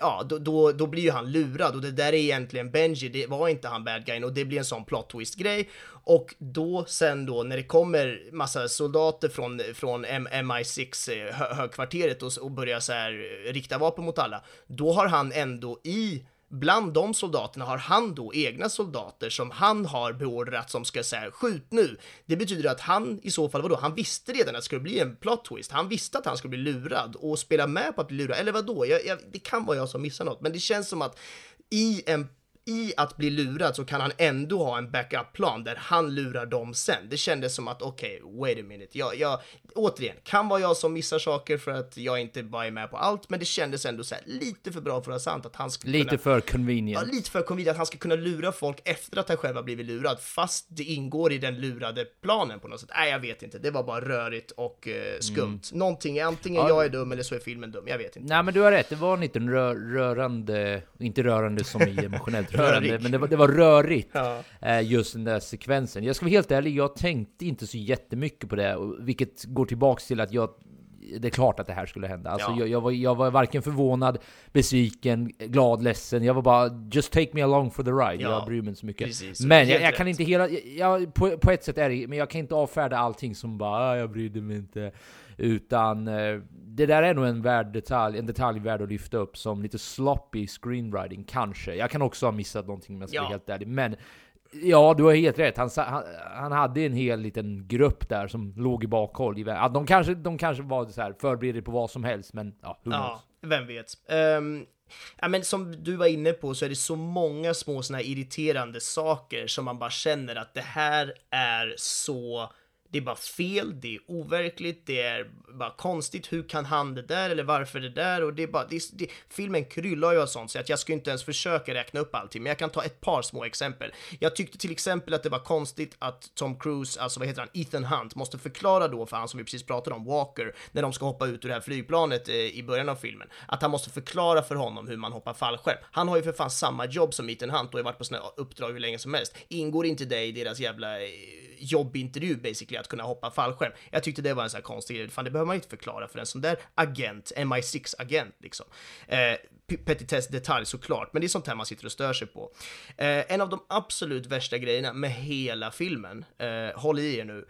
Speaker 1: ja, då, då, då blir ju han lurad och det där är egentligen Benji, det var inte han bad guyen och det blir en sån plot twist grej. Och då sen då när det kommer massa soldater från, från MI6 eh, hö- högkvarteret och, och börjar så här eh, rikta vapen mot alla, då har han ändå i Bland de soldaterna har han då egna soldater som han har beordrat som ska säga skjut nu. Det betyder att han i så fall, vadå, han visste redan att det skulle bli en plot twist. Han visste att han skulle bli lurad och spela med på att bli lurad. Eller vadå? Jag, jag, det kan vara jag som missar något, men det känns som att i en i att bli lurad så kan han ändå ha en backup-plan där han lurar dem sen. Det kändes som att okej, okay, wait a minute. Jag, jag, återigen, kan vara jag som missar saker för att jag inte bara är med på allt, men det kändes ändå så här lite för bra för att vara sant att han skulle
Speaker 4: Lite
Speaker 1: kunna...
Speaker 4: för
Speaker 1: Ja,
Speaker 4: convenient.
Speaker 1: lite för convenient att han ska kunna lura folk efter att han själv har blivit lurad, fast det ingår i den lurade planen på något sätt. Nej, jag vet inte. Det var bara rörigt och eh, skumt. Någonting, antingen
Speaker 4: Ja.
Speaker 1: jag är dum eller så är filmen dum. Jag vet inte.
Speaker 4: Nej men du har rätt, det var en liten rör, rörande, inte rörande som i emotionellt rörande,
Speaker 1: Rörig.
Speaker 4: men det var, det var rörigt.
Speaker 1: Ja.
Speaker 4: eh, Just den där sekvensen. Jag ska vara helt ärlig, jag tänkte inte så jättemycket på det, vilket går tillbaks till att jag det är klart att det här skulle hända. Alltså,
Speaker 1: Ja.
Speaker 4: jag, jag, var, jag var varken förvånad, besviken, glad, ledsen. Jag var bara just take me along for the ride.
Speaker 1: Ja,
Speaker 4: jag bryr mig inte så mycket.
Speaker 1: precis.
Speaker 4: Men jag, jag kan inte hela... Jag, på, på ett sätt är det, men jag kan inte avfärda allting som bara ah, jag brydde mig inte. Utan eh, det där är nog en värd detalj, en detalj värd att lyfta upp som lite sloppy screenwriting, kanske. Jag kan också ha missat någonting om jag ska
Speaker 1: Ja.
Speaker 4: vara helt ärlig. Men Ja, du har helt rätt. Han, han, han hade en hel liten grupp där som låg i bakhåll. de, kanske, de kanske var så här förberedda på vad som helst, men ja, who knows?
Speaker 1: Ja, vem vet. Ehm, ja, men som du var inne på så är det så många små såna här irriterande saker som man bara känner att det här är så det är bara fel, det är overkligt, det är bara konstigt. Hur kan han det där eller varför det där? Och det är bara, det, är- det, filmen kryllar ju av sånt så att jag ska inte ens försöka räkna upp allting, men jag kan ta ett par små exempel. Jag tyckte till exempel att det var konstigt att Tom Cruise, alltså vad heter han, Ethan Hunt, måste förklara då för han som vi precis pratade om, Walker, när de ska hoppa ut ur det här flygplanet eh, i början av filmen, att han måste förklara för honom hur man hoppar fallskärm. Han har ju för fan samma jobb som Ethan Hunt och har varit på såna här uppdrag hur länge som helst. Ingår inte det i deras jävla eh, jobbintervju basically att kunna hoppa fallskärm? Jag tyckte det var en sån här konstig grej. Fan, det behöver man inte förklara för en sån där agent, MI6-agent liksom. Eh, petitess detalj såklart, men det är sånt här man sitter och stör sig på. Eh, en av de absolut värsta grejerna med hela filmen, eh, håll i er nu,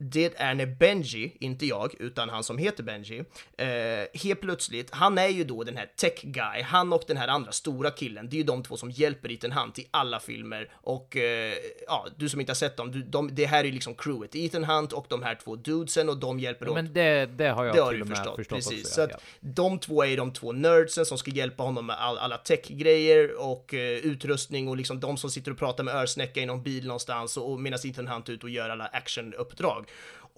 Speaker 1: det är när Benji, inte jag, utan han som heter Benji, eh, helt plötsligt, han är ju då den här tech guy, han och den här andra stora killen, det är ju de två som hjälper Ethan Hunt i alla filmer och eh, ja, du som inte har sett dem, du, de, det här är ju liksom crewet, Ethan Hunt och de här två dudesen och de hjälper
Speaker 4: Ja,
Speaker 1: åt
Speaker 4: men det, det har jag
Speaker 1: det har
Speaker 4: till och med
Speaker 1: förstått,
Speaker 4: förstått
Speaker 1: precis.
Speaker 4: också.
Speaker 1: så att
Speaker 4: ja.
Speaker 1: de två är de två nerdsen som ska hjälpa honom med all, alla tech-grejer och eh, utrustning och liksom de som sitter och pratar med örsnäcka i någon bil någonstans och, och medan Ethan Hunt är ute och gör alla actionuppdrag.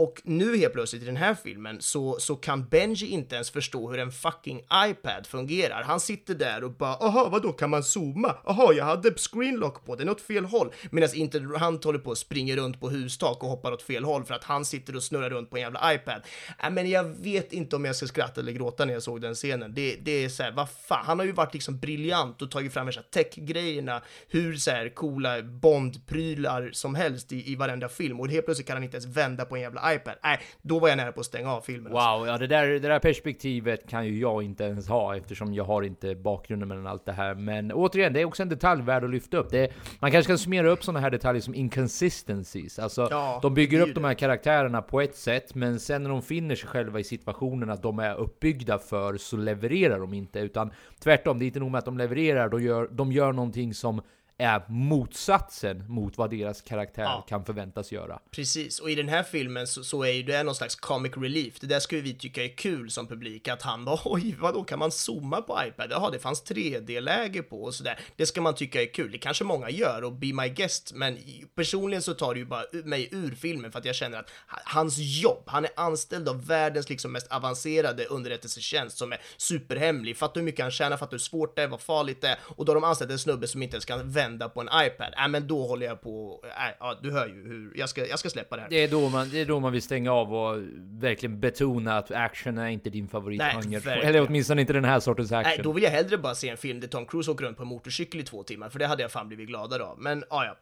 Speaker 1: Och nu helt plötsligt i den här filmen så, så kan Benji inte ens förstå hur en fucking iPad fungerar. Han sitter där och bara “Aha, vadå, kan man zooma? Aha, jag hade screenlock på, den åt fel håll.” Medan inte håller på och springer runt på hustak och hoppar åt fel håll för att han sitter och snurrar runt på en jävla iPad. Äh, men jag vet inte om jag ska skratta eller gråta när jag såg den scenen. Det, det är så här, vad fan, han har ju varit liksom briljant och tagit fram värsta tech-grejerna, hur så här coola Bond-prylar som helst i, i varenda film och helt plötsligt kan han inte ens vända på en jävla iPad. Nej, då var jag nära på att stänga av filmen. alltså.
Speaker 4: Wow, ja det där, det där perspektivet kan ju jag inte ens ha eftersom jag har inte bakgrunden mellan allt det här. Men återigen, det är också en detalj värd att lyfta upp. Är, man kanske kan summera upp sådana här detaljer som inconsistencies. Alltså,
Speaker 1: Ja,
Speaker 4: de bygger
Speaker 1: det
Speaker 4: upp de
Speaker 1: det.
Speaker 4: här karaktärerna på ett sätt, men sen när de finner sig själva i situationen att de är uppbyggda för så levererar de inte. Utan tvärtom, det är inte nog med att de levererar, de gör, de gör någonting som är motsatsen mot vad deras karaktär
Speaker 1: Ja.
Speaker 4: kan förväntas göra.
Speaker 1: Precis, och i den här filmen så, så är ju det någon slags comic relief. Det där ju vi tycka är kul som publik, att han bara oj, vadå, kan man zooma på iPad? Jaha, det fanns 3D-läge på och sådär. Det ska man tycka är kul. Det kanske många gör och be my guest, men personligen så tar det ju bara mig ur filmen för att jag känner att ha- hans jobb, han är anställd av världens liksom mest avancerade underrättelsetjänst som är superhemlig. Fattar du hur mycket han tjänar, fattar hur svårt det är, vad farligt det är och då har de anställt en snubbe som inte ens kan vända på en iPad. Nej, men då håller jag på, äh, ja, du hör ju hur, jag ska, jag ska släppa det här.
Speaker 4: Det är, då man, det är då man vill stänga av och verkligen betona att action är inte din favoritgenre. Eller åtminstone inte den här sortens action.
Speaker 1: Nej, då vill jag hellre bara se en film där Tom Cruise åker runt på en motorcykel i två timmar, för det hade jag fan blivit gladare av. Men ja, ja.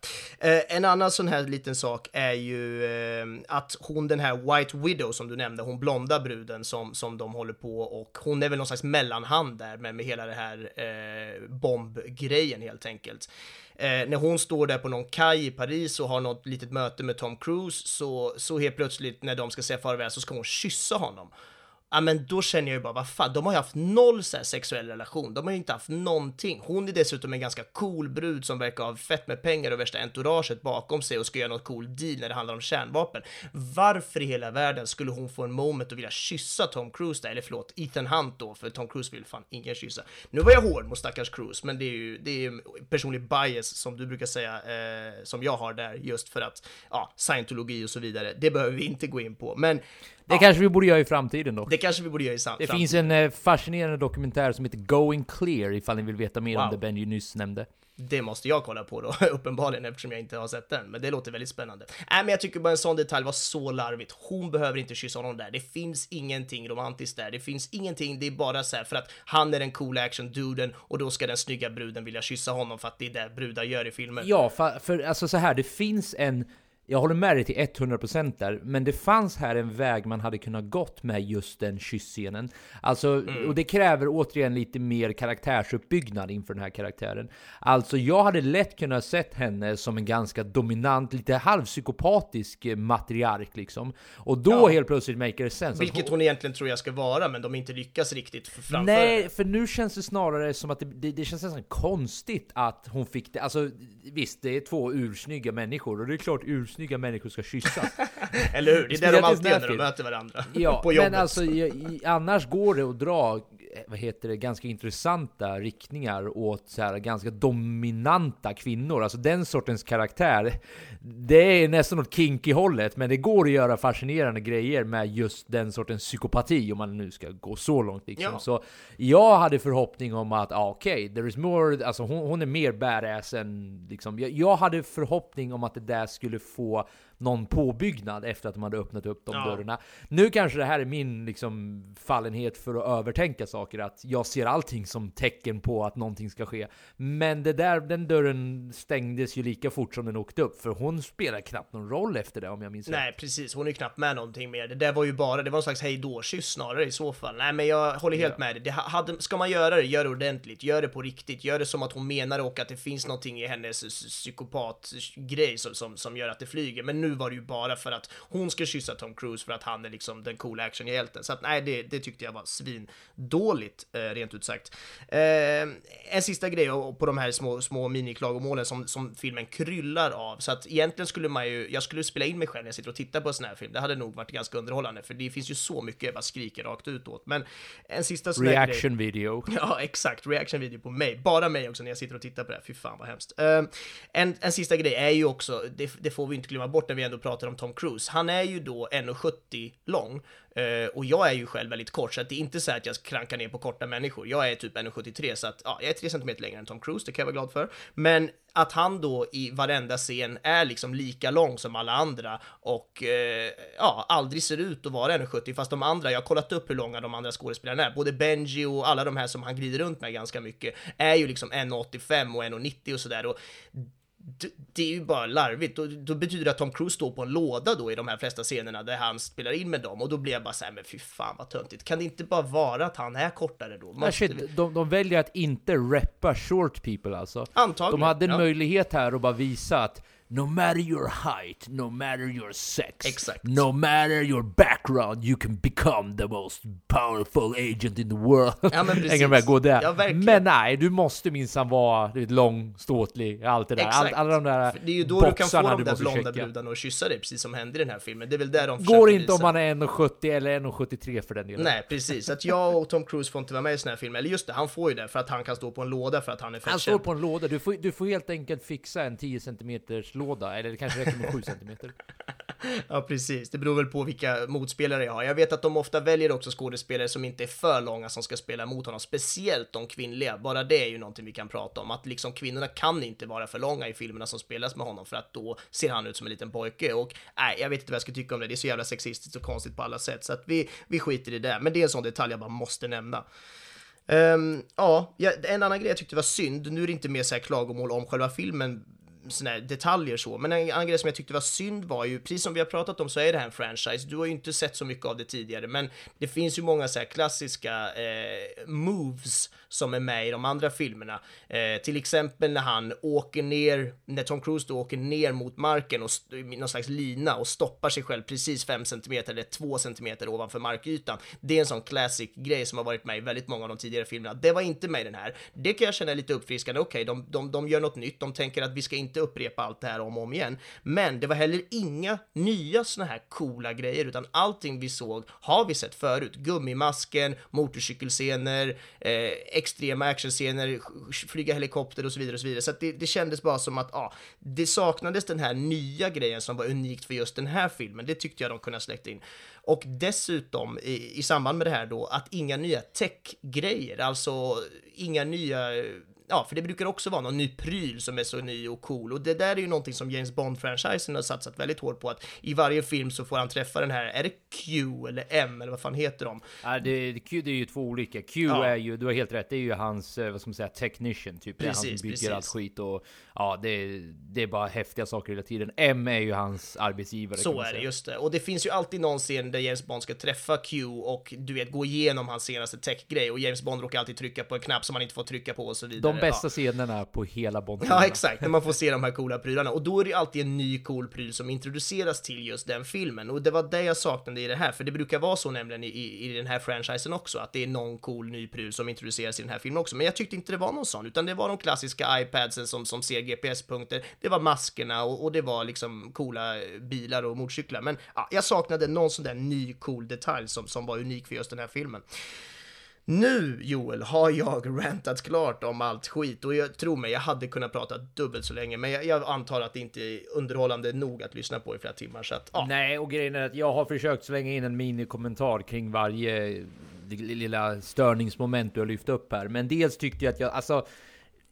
Speaker 1: Eh, en annan sån här liten sak är ju eh, att hon, den här White Widow som du nämnde, hon blonda bruden som, som de håller på och hon är väl någon slags mellanhand där med, med hela det här eh, bombgrejen helt enkelt. Eh, när hon står där på någon kaj i Paris och har något litet möte med Tom Cruise så, så helt plötsligt när de ska säga farväl så ska hon kyssa honom. Ja men då känner jag ju bara, vad fan, de har ju haft noll så här sexuell relation, de har ju inte haft någonting. Hon är dessutom en ganska cool brud som verkar ha fett med pengar och värsta entouraget bakom sig och ska göra något cool deal när det handlar om kärnvapen. Varför i hela världen skulle hon få en moment och vilja kyssa Tom Cruise där? Eller förlåt, Ethan Hunt då, för Tom Cruise vill fan ingen kyssa. Nu var jag hård mot stackars Cruise, men det är ju, det är ju personlig bias som du brukar säga, eh, som jag har där, just för att, ja, scientologi och så vidare, det behöver vi inte gå in på. Men
Speaker 4: det kanske vi borde göra i framtiden då.
Speaker 1: det kanske vi borde göra i sam-
Speaker 4: Det
Speaker 1: framtiden.
Speaker 4: finns en eh, fascinerande dokumentär som heter Going Clear ifall ni vill veta mer om
Speaker 1: Wow.
Speaker 4: det Benji nyss nämnde.
Speaker 1: Det måste jag kolla på då, uppenbarligen, eftersom jag inte har sett den. Men det låter väldigt spännande. Nej, men jag tycker bara en sån detalj var så larvigt. Hon behöver inte kyssa honom där. Det finns ingenting romantiskt där. Det finns ingenting. Det är bara så här för att han är den coola action-duden och då ska den snygga bruden vilja kyssa honom för att det är det brudar gör i filmer.
Speaker 4: Ja, fa- för alltså så här, det finns en jag håller med dig till 100% där, men det fanns här en väg man hade kunnat gått med just den kyssscenen. Alltså,
Speaker 1: Mm.
Speaker 4: och det kräver återigen lite mer karaktärsuppbyggnad inför den här karaktären. Alltså, jag hade lätt kunnat sett henne som en ganska dominant, lite halvpsykopatisk eh, matriark liksom. Och då
Speaker 1: Ja.
Speaker 4: helt plötsligt maker det sense.
Speaker 1: Vilket hon egentligen tror jag ska vara, men de inte lyckas riktigt framföra
Speaker 4: Nej,
Speaker 1: det.
Speaker 4: för nu känns det snarare som att det, det, det känns nästan konstigt att hon fick det. Alltså visst, det är två ursnygga människor och det är klart ursnygga människor ska kyssas.
Speaker 1: Eller hur? Det är det de alltid gör när de möter varandra.
Speaker 4: Ja,
Speaker 1: på jobbet.
Speaker 4: men alltså annars går det att dra vad heter det, ganska intressanta riktningar åt så här, ganska dominanta kvinnor. Alltså den sortens karaktär, det är nästan åt kinky-hållet, men det går att göra fascinerande grejer med just den sortens psykopati, om man nu ska gå så långt liksom.
Speaker 1: Ja.
Speaker 4: Så jag hade förhoppning om att, ah, okej, there is more, alltså hon, hon är mer badass än liksom, jag, jag hade förhoppning om att det där skulle få någon påbyggnad efter att de hade öppnat upp de
Speaker 1: Ja.
Speaker 4: dörrarna. Nu kanske det här är min liksom fallenhet för att övertänka saker, att jag ser allting som tecken på att någonting ska ske. Men det där, den dörren stängdes ju lika fort som den åkte upp, för hon spelar knappt någon roll efter det om jag minns rätt.
Speaker 1: Nej, precis. Hon är knappt med någonting mer. Det där var ju bara, det var en slags hejdå-kyss snarare i så fall. Nej, men jag håller helt med dig. Det ha- hade, ska man göra det, gör det ordentligt. Gör det på riktigt. Gör det som att hon menar och att det finns någonting i hennes psykopatgrej som, som, som gör att det flyger. Men nu var det ju bara för att hon ska kyssa Tom Cruise för att han är liksom den coola actionhjälten. Så att nej, det, det tyckte jag var svindåligt, eh, rent ut sagt. Eh, en sista grej på de här små, små miniklagomålen som, som filmen kryllar av. Så att egentligen skulle man ju, jag skulle spela in mig själv när jag sitter och tittar på en sån här film. Det hade nog varit ganska underhållande, för det finns ju så mycket jag bara skriker rakt ut åt. Men en sista sån här grej.
Speaker 4: Reaction video.
Speaker 1: Ja, exakt. Reaction video på mig. Bara mig också när jag sitter och tittar på det här. Fy fan vad hemskt. Eh, en, en sista grej är ju också, det, det får vi inte glömma bort när vi ändå pratar om Tom Cruise. Han är ju då 1,70 lång. Eh, och jag är ju själv väldigt kort, så att det är inte så att jag krankar ner på korta människor. Jag är typ 1,73, så att ja, jag är 3 cm längre än Tom Cruise, det kan jag vara glad för. Men att han då i varenda scen är liksom lika lång som alla andra och eh, ja, aldrig ser ut att vara 1,70 fast de andra, jag har kollat upp hur långa de andra skådespelarna är, både Benji och alla de här som han glider runt med ganska mycket är ju liksom 1,85 och 1,90 och sådär och det är ju bara larvigt. Då, då betyder det att Tom Cruise står på en låda då i de här flesta scenerna där han spelar in med dem och då blir jag bara såhär, men fy fan vad töntigt. Kan det inte bara vara att han är kortare då? Måste vi-
Speaker 4: shit, de, de väljer att inte reppa short people alltså.
Speaker 1: Antagligen,
Speaker 4: De hade en
Speaker 1: ja.
Speaker 4: möjlighet här att bara visa att No matter your height, no matter your sex,
Speaker 1: Exakt.
Speaker 4: no matter your background, you can become the most powerful agent in the world.
Speaker 1: Ja, men precis.
Speaker 4: Med? Gå där.
Speaker 1: Ja, verkligen.
Speaker 4: men nej, du måste minsann vara du vet, lång, ståtlig, allt det där. All, alla de där
Speaker 1: För det är ju då du kan få de där blonda
Speaker 4: checka.
Speaker 1: brudarna att kyssa dig, precis som händer i den här filmen. Det är väl där de
Speaker 4: Går inte om
Speaker 1: visa.
Speaker 4: man är 1,70 eller 1,73 för den delen.
Speaker 1: Nej, precis. Att jag och Tom Cruise får inte vara med i såna här filmer. Eller just det, han får ju det för att han kan stå på en låda för att han är fett
Speaker 4: Han står på en låda, du får, du får helt enkelt fixa en 10 cm låda, eller det kanske räcker med 7 cm.
Speaker 1: Ja, precis. Det beror väl på vilka motspelare jag har. Jag vet att de ofta väljer också skådespelare som inte är för långa som ska spela mot honom, speciellt de kvinnliga. Bara det är ju någonting vi kan prata om, att liksom kvinnorna kan inte vara för långa i filmerna som spelas med honom för att då ser han ut som en liten pojke och nej, jag vet inte vad jag ska tycka om det. Det är så jävla sexistiskt och konstigt på alla sätt så att vi, vi skiter i det. Men det är en sån detalj jag bara måste nämna. Um, ja, en annan grej jag tyckte var synd, nu är det inte mer så här klagomål om själva filmen, såna här detaljer så, men en annan grej som jag tyckte var synd var ju, precis som vi har pratat om så är det här en franchise, du har ju inte sett så mycket av det tidigare, men det finns ju många så här klassiska eh, moves som är med i de andra filmerna. Eh, till exempel när han åker ner, när Tom Cruise då åker ner mot marken och i någon slags lina och stoppar sig själv precis 5 cm eller 2 cm ovanför markytan. Det är en sån classic grej som har varit med i väldigt många av de tidigare filmerna. Det var inte med i den här. Det kan jag känna är lite uppfriskande. Okej, de, de, de gör något nytt. De tänker att vi ska inte upprepa allt det här om och om igen. Men det var heller inga nya såna här coola grejer, utan allting vi såg har vi sett förut. Gummimasken, motorcykelscener, eh, extrema actionscener, flyga helikopter och så vidare och så vidare. Så att det, det kändes bara som att ja, det saknades den här nya grejen som var unikt för just den här filmen. Det tyckte jag de kunde ha släckt in. Och dessutom i, i samband med det här då att inga nya tech-grejer, alltså inga nya ja, för det brukar också vara någon ny pryl som är så ny och cool och det där är ju någonting som James Bond-franchisen har satsat väldigt hårt på att i varje film så får han träffa den här, är det Q eller M eller vad fan heter de?
Speaker 4: Ja, det, Q, det är ju två olika. Q
Speaker 1: Ja.
Speaker 4: är ju, du har helt rätt, det är ju hans, eh, vad ska man säga, technician typ. är han
Speaker 1: Precis,
Speaker 4: som bygger
Speaker 1: precis.
Speaker 4: allt skit och ja, det, det är bara häftiga saker hela tiden. M är ju hans arbetsgivare.
Speaker 1: Så är det, just det. Och det finns ju alltid någon scen där James Bond ska träffa Q och du vet, gå igenom hans senaste tech-grej och James Bond råkar alltid trycka på en knapp som man inte får trycka på och så vidare.
Speaker 4: De bästa
Speaker 1: Ja.
Speaker 4: scenerna på hela Bond.
Speaker 1: Ja, exakt, när man får se de här coola prylarna. Och då är det alltid en ny cool pryl som introduceras till just den filmen. Och det var det jag saknade i det här, för det brukar vara så nämligen i, i, i den här franchisen också, att det är någon cool ny pryl som introduceras i den här filmen också. Men jag tyckte inte det var någon sån, utan det var de klassiska iPadsen som, som ser GPS-punkter, det var maskerna och, och det var liksom coola bilar och motorcyklar. Men ja, jag saknade någon sån där ny cool detalj som, som var unik för just den här filmen. Nu, Joel, har jag rantat klart om allt skit och jag tror mig, jag hade kunnat prata dubbelt så länge, men jag, jag antar att det inte är underhållande nog att lyssna på i flera timmar, så att ja.
Speaker 4: Nej, och grejen är att jag har försökt slänga in en minikommentar kring varje lilla störningsmoment du har lyft upp här. Men dels tyckte jag att jag, alltså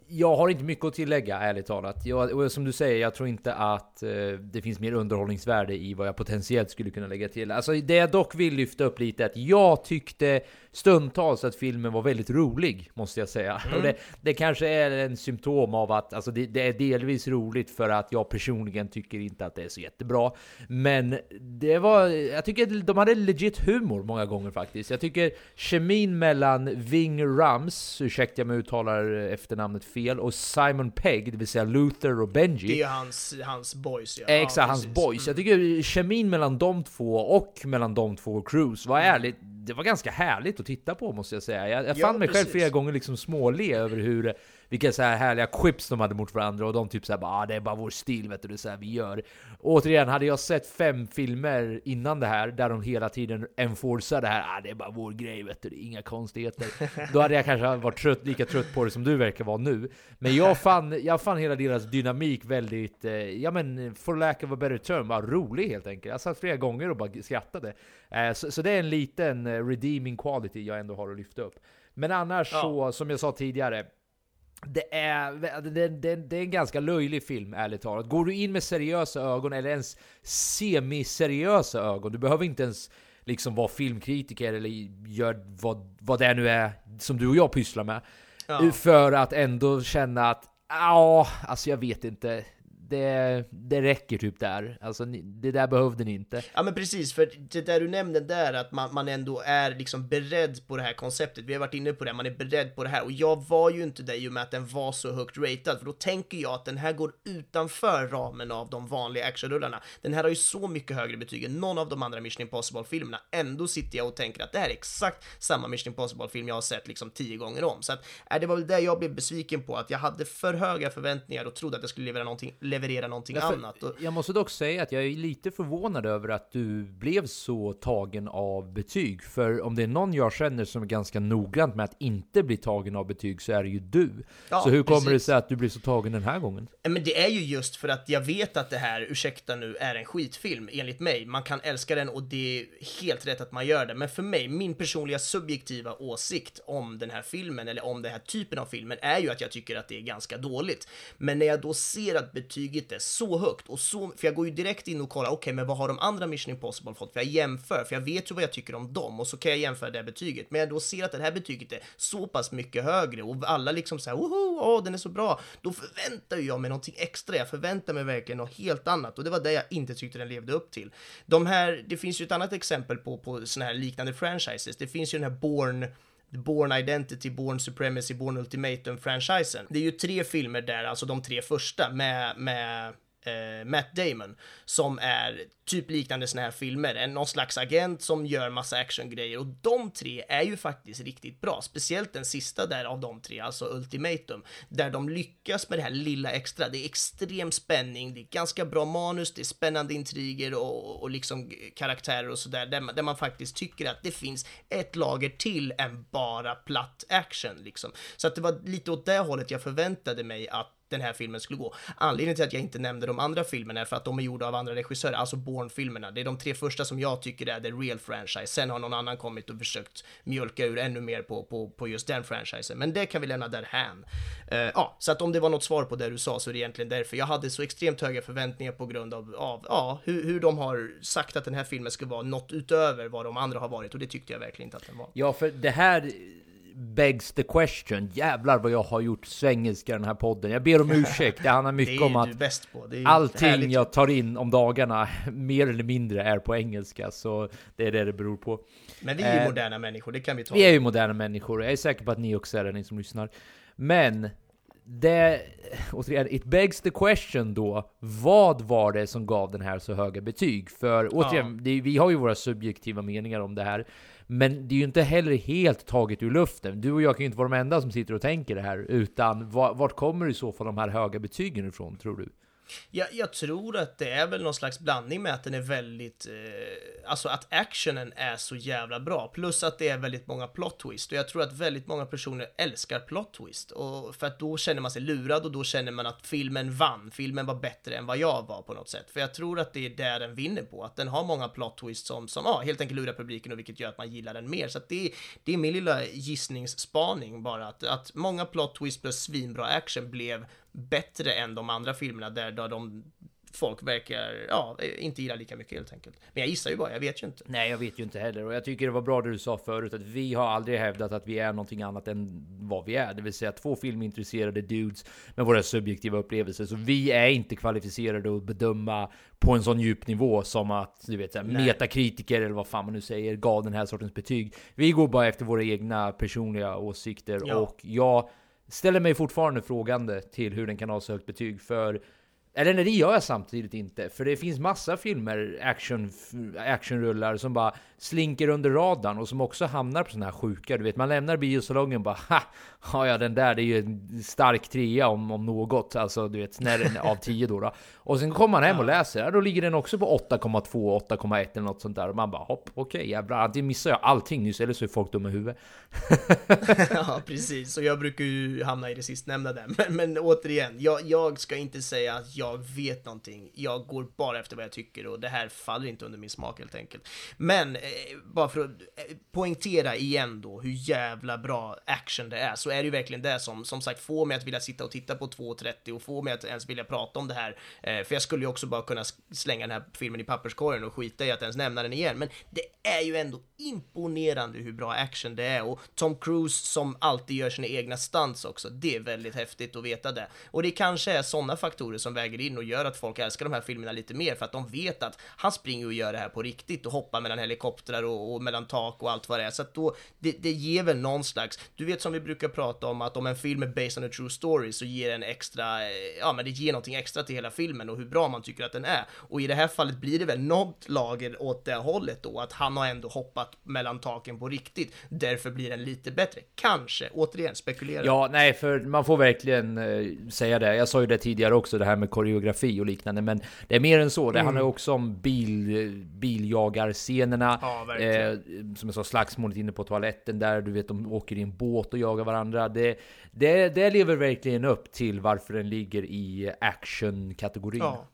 Speaker 4: jag har inte mycket att tillägga ärligt talat. Jag, och som du säger, jag tror inte att eh, det finns mer underhållningsvärde i vad jag potentiellt skulle kunna lägga till. Alltså det jag dock vill lyfta upp lite är att jag tyckte stundtals att filmen var väldigt rolig, måste jag säga. Och det, det kanske är en symptom av att alltså det, det är delvis roligt för att jag personligen tycker inte att det är så jättebra. Men det var, jag tycker de hade legit humor många gånger faktiskt. Jag tycker kemin mellan Ving Rams, ursäkta om jag uttalar efternamnet fel, och Simon Pegg, det vill säga Luther och Benji.
Speaker 1: Det är ju hans, hans boys, ja.
Speaker 4: Exakt,
Speaker 1: ja,
Speaker 4: hans boys. Jag tycker kemin mellan de två och mellan de två och Cruise var ärligt, det var ganska härligt att titta på måste jag säga. Jag, jag
Speaker 1: Ja,
Speaker 4: fann mig själv
Speaker 1: precis.
Speaker 4: flera gånger liksom småle över hur vilka så här härliga quips de hade mot varandra och de typ såhär bara ah, det är bara vår stil vet du, det är så här vi gör. Återigen, hade jag sett fem filmer innan det här där de hela tiden enforcar det här, ah, det är bara vår grej vet du, det är inga konstigheter. Då hade jag kanske varit trött, lika trött på det som du verkar vara nu. Men jag fann, jag fann hela deras dynamik väldigt, eh, ja men for lack of a better term, bara rolig helt enkelt. Jag satt flera gånger och bara skrattade. Eh, så, så det är en liten eh, redeeming quality jag ändå har att lyfta upp. Men annars
Speaker 1: Ja.
Speaker 4: så, som jag sa tidigare, det är, det, det, det är en ganska löjlig film, ärligt talat. Går du in med seriösa ögon, eller ens semi-seriösa ögon, du behöver inte ens liksom vara filmkritiker eller gör vad, vad det nu är som du och jag pysslar med.
Speaker 1: Ja.
Speaker 4: För att ändå känna att, ja, alltså jag vet inte. Det, det räcker typ där. Alltså det där behövde ni inte.
Speaker 1: Ja men precis, för det där du nämnde där att man, man ändå är liksom beredd på det här konceptet. Vi har varit inne på det, man är beredd på det här och jag var ju inte det i och med att den var så högt ratad, för då tänker jag att den här går utanför ramen av de vanliga actionrullarna. Den här har ju så mycket högre betyg än någon av de andra Mission Impossible-filmerna. Ändå sitter jag och tänker att det här är exakt samma Mission Impossible-film jag har sett liksom tio gånger om. Så att, äh, det var väl det jag blev besviken på, att jag hade för höga förväntningar och trodde att jag skulle leverera någonting, leverera någonting
Speaker 4: Därför-
Speaker 1: annat.
Speaker 4: Jag måste dock säga att jag är lite förvånad över att du blev så tagen av betyg. För om det är någon jag känner som är ganska noggrant med att inte bli tagen av betyg så är det ju du.
Speaker 1: Ja,
Speaker 4: så hur kommer det
Speaker 1: precis.
Speaker 4: sig att du blir så tagen den här gången?
Speaker 1: Ja, Men det är ju just för att jag vet att det här, ursäkta nu, är en skitfilm enligt mig. Man kan älska den och det är helt rätt att man gör det. Men för mig, min personliga subjektiva åsikt om den här filmen eller om den här typen av filmer är ju att jag tycker att det är ganska dåligt. Men när jag då ser att betyget är så högt och så, för jag går ju direkt in och kollar, okej, men vad har de andra Mission Impossible fått? För jag jämför, för jag vet ju vad jag tycker om dem och så kan jag jämföra det här betyget. Men jag då ser att det här betyget är så pass mycket högre och alla liksom så här, woho, åh, den är så bra. Då förväntar ju jag mig någonting extra. Jag förväntar mig verkligen något helt annat och det var det jag inte tyckte den levde upp till. De här, det finns ju ett annat exempel på, på såna här liknande franchises. Det finns ju den här Born Born Identity, Born Supremacy, Born Ultimatum-franchisen. Det är ju tre filmer där, alltså de tre första med, med eh, Matt Damon som är typ liknande såna här filmer. En, någon slags agent som gör massa actiongrejer och de tre är ju faktiskt riktigt bra. Speciellt den sista där av de tre, alltså Ultimatum, där de lyckas med det här lilla extra. Det är extrem spänning, det är ganska bra manus, det är spännande intriger och, och liksom karaktärer och sådär, där, där man faktiskt tycker att det finns ett lager till än bara platt action liksom. Så att det var lite åt det hållet jag förväntade mig att den här filmen skulle gå. Anledningen till att jag inte nämnde de andra filmerna är för att de är gjorda av andra regissörer, alltså Bourne-filmerna. Det är de tre första som jag tycker är the real franchise. Sen har någon annan kommit och försökt mjölka ur ännu mer på, på, på just den franchisen. Men det kan vi lämna därhän. Uh, ja, så att om det var något svar på det du sa så är det egentligen därför. Jag hade så extremt höga förväntningar på grund av, av ja, hur, hur de har sagt att den här filmen ska vara något utöver vad de andra har varit och det tyckte jag verkligen inte att den var.
Speaker 4: Ja, för det här begs the question. Jävlar vad jag har gjort svengelska i den här podden. Jag ber om ursäkt. Det handlar mycket om att allting jag tar in om dagarna mer eller mindre är på engelska. Så det är det det beror på.
Speaker 1: Men vi är ju eh, moderna människor, det kan vi ta.
Speaker 4: Vi är ju moderna människor. Jag är säker på att ni också är det, ni som lyssnar. Men det, återigen, it begs the question då, vad var det som gav den här så höga betyg? För återigen, ja. det, vi har ju våra subjektiva meningar om det här. Men det är ju inte heller helt taget ur luften. Du och jag kan ju inte vara de enda som sitter och tänker det här, utan vart kommer i så fall de här höga betygen ifrån, tror du?
Speaker 1: Jag, jag tror att det är väl någon slags blandning med att den är väldigt, eh, alltså att actionen är så jävla bra, plus att det är väldigt många plot twist. Och jag tror att väldigt många personer älskar plot twist. Och för att då känner man sig lurad och då känner man att filmen vann, filmen var bättre än vad jag var på något sätt, för jag tror att det är där den vinner på, att den har många plot twist som, som ja, helt enkelt lurar publiken och vilket gör att man gillar den mer, så att det, det är min lilla gissningsspaning bara, att, att många plot twist plus svinbra action blev bättre än de andra filmerna där, där de folk verkar, ja, inte gilla lika mycket helt enkelt. Men jag gissar ju bara, jag vet ju inte.
Speaker 4: Nej, jag vet ju inte heller. Och jag tycker det var bra det du sa förut, att vi har aldrig hävdat att vi är någonting annat än vad vi är. Det vill säga två filmintresserade dudes med våra subjektiva upplevelser. Så vi är inte kvalificerade att bedöma på en sån djup nivå som att, du vet, såhär, metakritiker eller vad fan man nu säger, gav den här sortens betyg. Vi går bara efter våra egna personliga åsikter ja. och jag ställer mig fortfarande frågande till hur den kan ha så högt betyg för eller nej, det gör jag samtidigt inte. För det finns massa filmer, action, actionrullar, som bara slinker under radarn och som också hamnar på sådana här sjuka. Du vet, man lämnar biosalongen och bara ha, ja den där, det är ju en stark trea om, om något. Alltså du vet, när den av 10 då, då. Och sen kommer man hem och läser, ja, då ligger den också på 8,2, 8,1 eller något sånt där. Och man bara hopp, okej okay, jävlar, antingen missar jag allting nyss eller så är folk dumma i huvudet.
Speaker 1: ja, precis. Och jag brukar ju hamna i det sistnämnda där. Men, men återigen, jag, jag ska inte säga att jag jag vet någonting. Jag går bara efter vad jag tycker och det här faller inte under min smak helt enkelt. Men Eh, bara för att eh, poängtera igen då hur jävla bra action det är, så är det ju verkligen det som som sagt får mig att vilja sitta och titta på 2.30 och får mig att ens vilja prata om det här. Eh, för jag skulle ju också bara kunna slänga den här filmen i papperskorgen och skita i att ens nämna den igen, men det är ju ändå imponerande hur bra action det är och Tom Cruise som alltid gör sina egna stunts också. Det är väldigt häftigt att veta det. Och det kanske är sådana faktorer som väger in och gör att folk älskar de här filmerna lite mer för att de vet att han springer och gör det här på riktigt och hoppar mellan helikoptrar och, och mellan tak och allt vad det är. Så att då, det, det ger väl någon slags, du vet som vi brukar prata om att om en film är based on a true story så ger en extra, eh, ja men det ger någonting extra till hela filmen och hur bra man tycker att den är. Och i det här fallet blir det väl något lager åt det hållet då, att han har ändå hoppat mellan taken på riktigt. Därför blir den lite bättre. Kanske, återigen, spekulera.
Speaker 4: Ja, nej, för man får verkligen eh, säga det. Jag sa ju det tidigare också, det här med koreografi och liknande, men det är mer än så. Det mm. handlar också om bil, biljagarscenerna. Ja, eh, som jag sa, slagsmålet inne på toaletten där, du vet, de åker i en båt och jagar varandra. Det, det, det lever verkligen upp till varför den ligger i action-kategorin. Ja.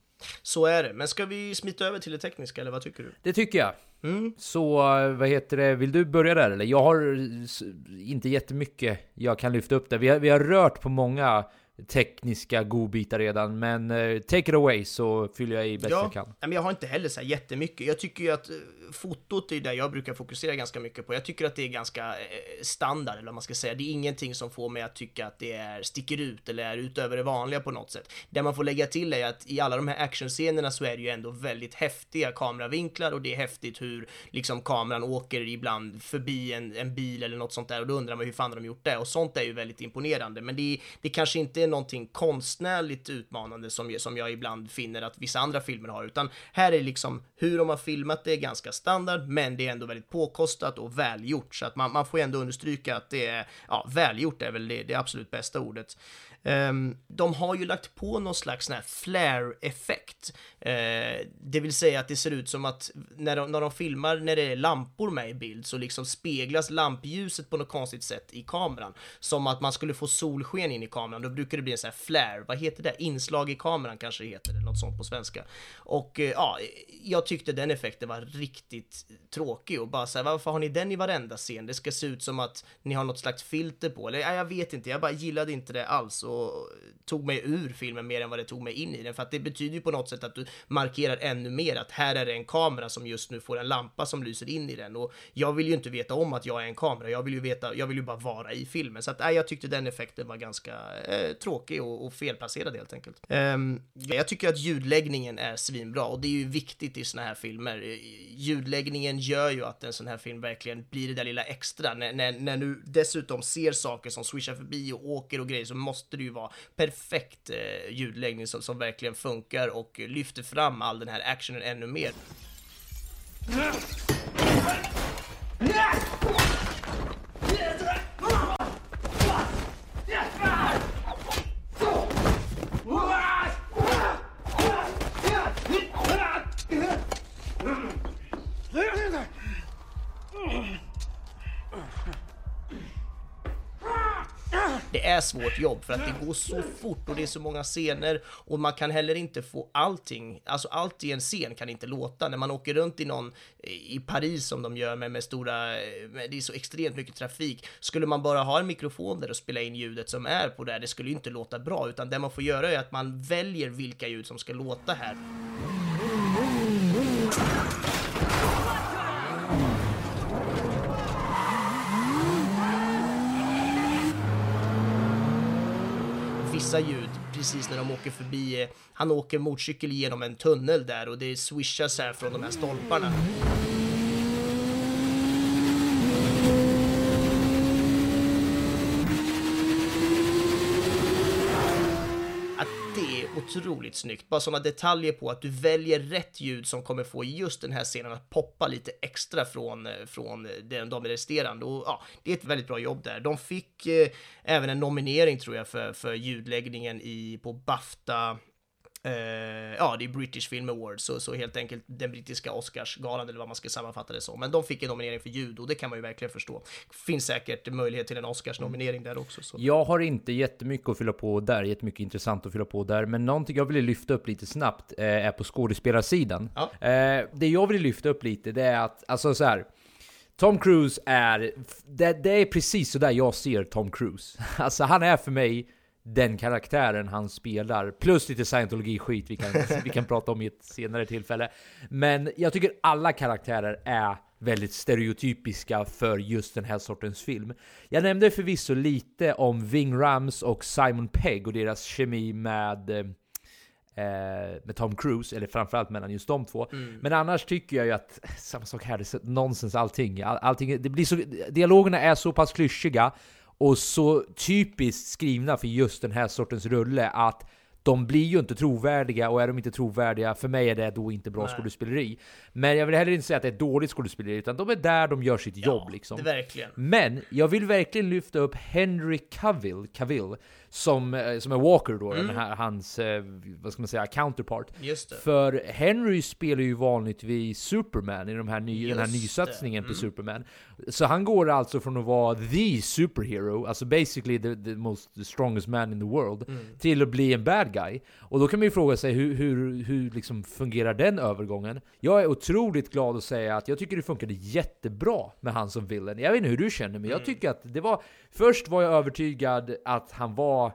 Speaker 1: Så är det. Men ska vi smita över till det tekniska, eller vad tycker du?
Speaker 4: Det tycker jag. Mm. Så vad heter det, vill du börja där eller? Jag har inte jättemycket jag kan lyfta upp där. Vi har, vi har rört på många tekniska godbitar redan, men uh, take it away så fyller jag i bäst
Speaker 1: ja,
Speaker 4: jag kan.
Speaker 1: Men jag har inte heller så här jättemycket. Jag tycker ju att uh, fotot är det jag brukar fokusera ganska mycket på. Jag tycker att det är ganska uh, standard, eller vad man ska säga. Det är ingenting som får mig att tycka att det är, sticker ut eller är utöver det vanliga på något sätt. Det man får lägga till är att i alla de här actionscenerna så är det ju ändå väldigt häftiga kameravinklar och det är häftigt hur liksom kameran åker ibland förbi en, en bil eller något sånt där och då undrar man hur fan har de gjort det? Och sånt är ju väldigt imponerande. Men det, det kanske inte är någonting konstnärligt utmanande som, som jag ibland finner att vissa andra filmer har, utan här är liksom hur de har filmat det är ganska standard, men det är ändå väldigt påkostat och välgjort, så att man, man får ändå understryka att det är, ja, välgjort är väl det, det absolut bästa ordet. Ehm, de har ju lagt på någon slags sån här flare-effekt. Ehm, det vill säga att det ser ut som att när de, när de filmar när det är lampor med i bild så liksom speglas lampljuset på något konstigt sätt i kameran. Som att man skulle få solsken in i kameran, då brukar det bli en sån här flare, vad heter det? Inslag i kameran kanske det heter, något sånt på svenska. Och eh, ja, jag tyckte den effekten var riktigt tråkig och bara så här, varför har ni den i varenda scen? Det ska se ut som att ni har något slags filter på, eller ja, jag vet inte, jag bara gillade inte det alls och tog mig ur filmen mer än vad det tog mig in i den, för att det betyder ju på något sätt att du markerar ännu mer att här är det en kamera som just nu får en lampa som lyser in i den och jag vill ju inte veta om att jag är en kamera, jag vill ju veta, jag vill ju bara vara i filmen, så att äh, jag tyckte den effekten var ganska eh, tråkig och, och felplacerad helt enkelt. Ehm, jag tycker att ljudläggningen är svinbra och det är ju viktigt i såna här filmer. Eh, ljudläggningen gör ju att en sån här film verkligen blir det där lilla extra. När, när, när du dessutom ser saker som swishar förbi och åker och grejer så måste det ju vara perfekt eh, ljudläggning som, som verkligen funkar och lyfter fram all den här actionen ännu mer. Det är svårt jobb för att det går så fort och det är så många scener och man kan heller inte få allting, alltså allt i en scen kan inte låta. När man åker runt i någon, i Paris som de gör med, med stora, med, det är så extremt mycket trafik. Skulle man bara ha en mikrofon där och spela in ljudet som är på det, det skulle ju inte låta bra, utan det man får göra är att man väljer vilka ljud som ska låta här. Vissa ljud precis när de åker förbi. Han åker motorcykel genom en tunnel där och det swishar så här från de här stolparna. Att det är otroligt snyggt. Bara sådana detaljer på att du väljer rätt ljud som kommer få just den här scenen att poppa lite extra från, eh, från eh, den, de resterande. Och ja, det är ett väldigt bra jobb där. De fick eh, även en nominering tror jag för, för ljudläggningen i, på Bafta Eh, ja, det är British Film Awards, så, så helt enkelt den brittiska Oscarsgalan eller vad man ska sammanfatta det som. Men de fick en nominering för ljud och det kan man ju verkligen förstå. Finns säkert möjlighet till en Oscarsnominering där också. Så.
Speaker 4: Jag har inte jättemycket att fylla på där, jättemycket intressant att fylla på där, men någonting jag vill lyfta upp lite snabbt eh, är på skådespelarsidan.
Speaker 1: Ja.
Speaker 4: Eh, det jag vill lyfta upp lite, det är att, alltså så här. Tom Cruise är, det, det är precis så där jag ser Tom Cruise. Alltså han är för mig den karaktären han spelar, plus lite scientologi-skit vi kan, vi kan prata om i ett senare tillfälle. Men jag tycker alla karaktärer är väldigt stereotypiska för just den här sortens film. Jag nämnde förvisso lite om Ving Rams och Simon Pegg och deras kemi med eh, med Tom Cruise, eller framförallt mellan just de två. Men annars tycker jag ju att, samma sak här, det är nonsens allting. All, allting det blir så, dialogerna är så pass klyschiga och så typiskt skrivna för just den här sortens rulle att de blir ju inte trovärdiga och är de inte trovärdiga, för mig är det då inte bra
Speaker 1: Nej.
Speaker 4: skådespeleri. Men jag vill heller inte säga att det är dåligt skådespeleri, utan de är där de gör sitt jobb liksom. Men jag vill verkligen lyfta upp Henry Cavill, Cavill som, eh, som är Walker då, den här, hans, eh, vad ska man säga, counterpart. För Henry spelar ju vanligtvis Superman i de här ny, den här nysatsningen på Superman. Så han går alltså från att vara the superhero, alltså basically the, the most the strongest man in the world, till att bli en bad guy. Och då kan man ju fråga sig hur, hur, hur liksom fungerar den övergången? Jag är otroligt glad att säga att jag tycker det funkade jättebra med han som villain. Jag vet inte hur du känner, men jag tycker att det var... Först var jag övertygad att han var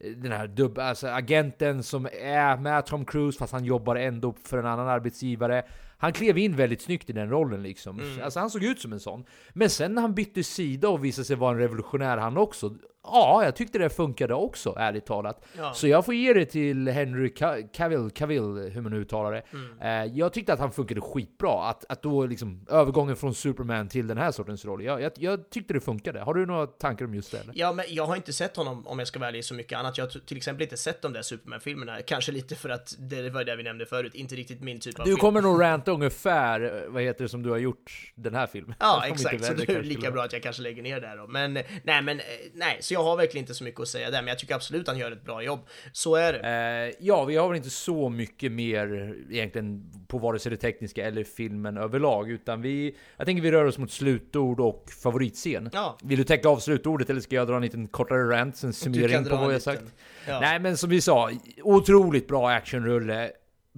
Speaker 4: eh, den här dubb, alltså agenten som är med Tom Cruise fast han jobbar ändå för en annan arbetsgivare. Han klev in väldigt snyggt i den rollen liksom. Alltså han såg ut som en sån. Men sen när han bytte sida och visade sig vara en revolutionär han också. Ja, jag tyckte det funkade också, ärligt talat.
Speaker 1: Ja.
Speaker 4: Så jag får ge det till Henry Ca- Cavill, Cavill hur man nu uttalar det. Eh, jag tyckte att han funkade skitbra. Att, att då liksom övergången från Superman till den här sortens roll. Jag, jag, jag tyckte det funkade. Har du några tankar om just det? Eller?
Speaker 1: Ja, men jag har inte sett honom, om jag ska ärlig, så mycket annat. Jag har till exempel inte sett de där Superman-filmerna. Kanske lite för att det var det vi nämnde förut, inte riktigt min typ av
Speaker 4: Du
Speaker 1: film.
Speaker 4: kommer nog ranta ungefär, eh, vad heter det, som du har gjort den här filmen.
Speaker 1: Ja, exakt. Så det är lika bra att jag kanske lägger ner där då. Men nej, men eh, nej, Så jag har verkligen inte så mycket att säga där, men jag tycker absolut han gör ett bra jobb. Så är det.
Speaker 4: Eh, ja, vi har väl inte så mycket mer egentligen på vare sig det tekniska eller filmen överlag, utan vi... Jag tänker vi rör oss mot slutord och favoritscen.
Speaker 1: Ja.
Speaker 4: Vill du täcka av slutordet eller ska jag dra en liten kortare rant, en summering på vad jag
Speaker 1: liten.
Speaker 4: sagt?
Speaker 1: Ja.
Speaker 4: Nej, men som vi sa, otroligt bra actionrulle.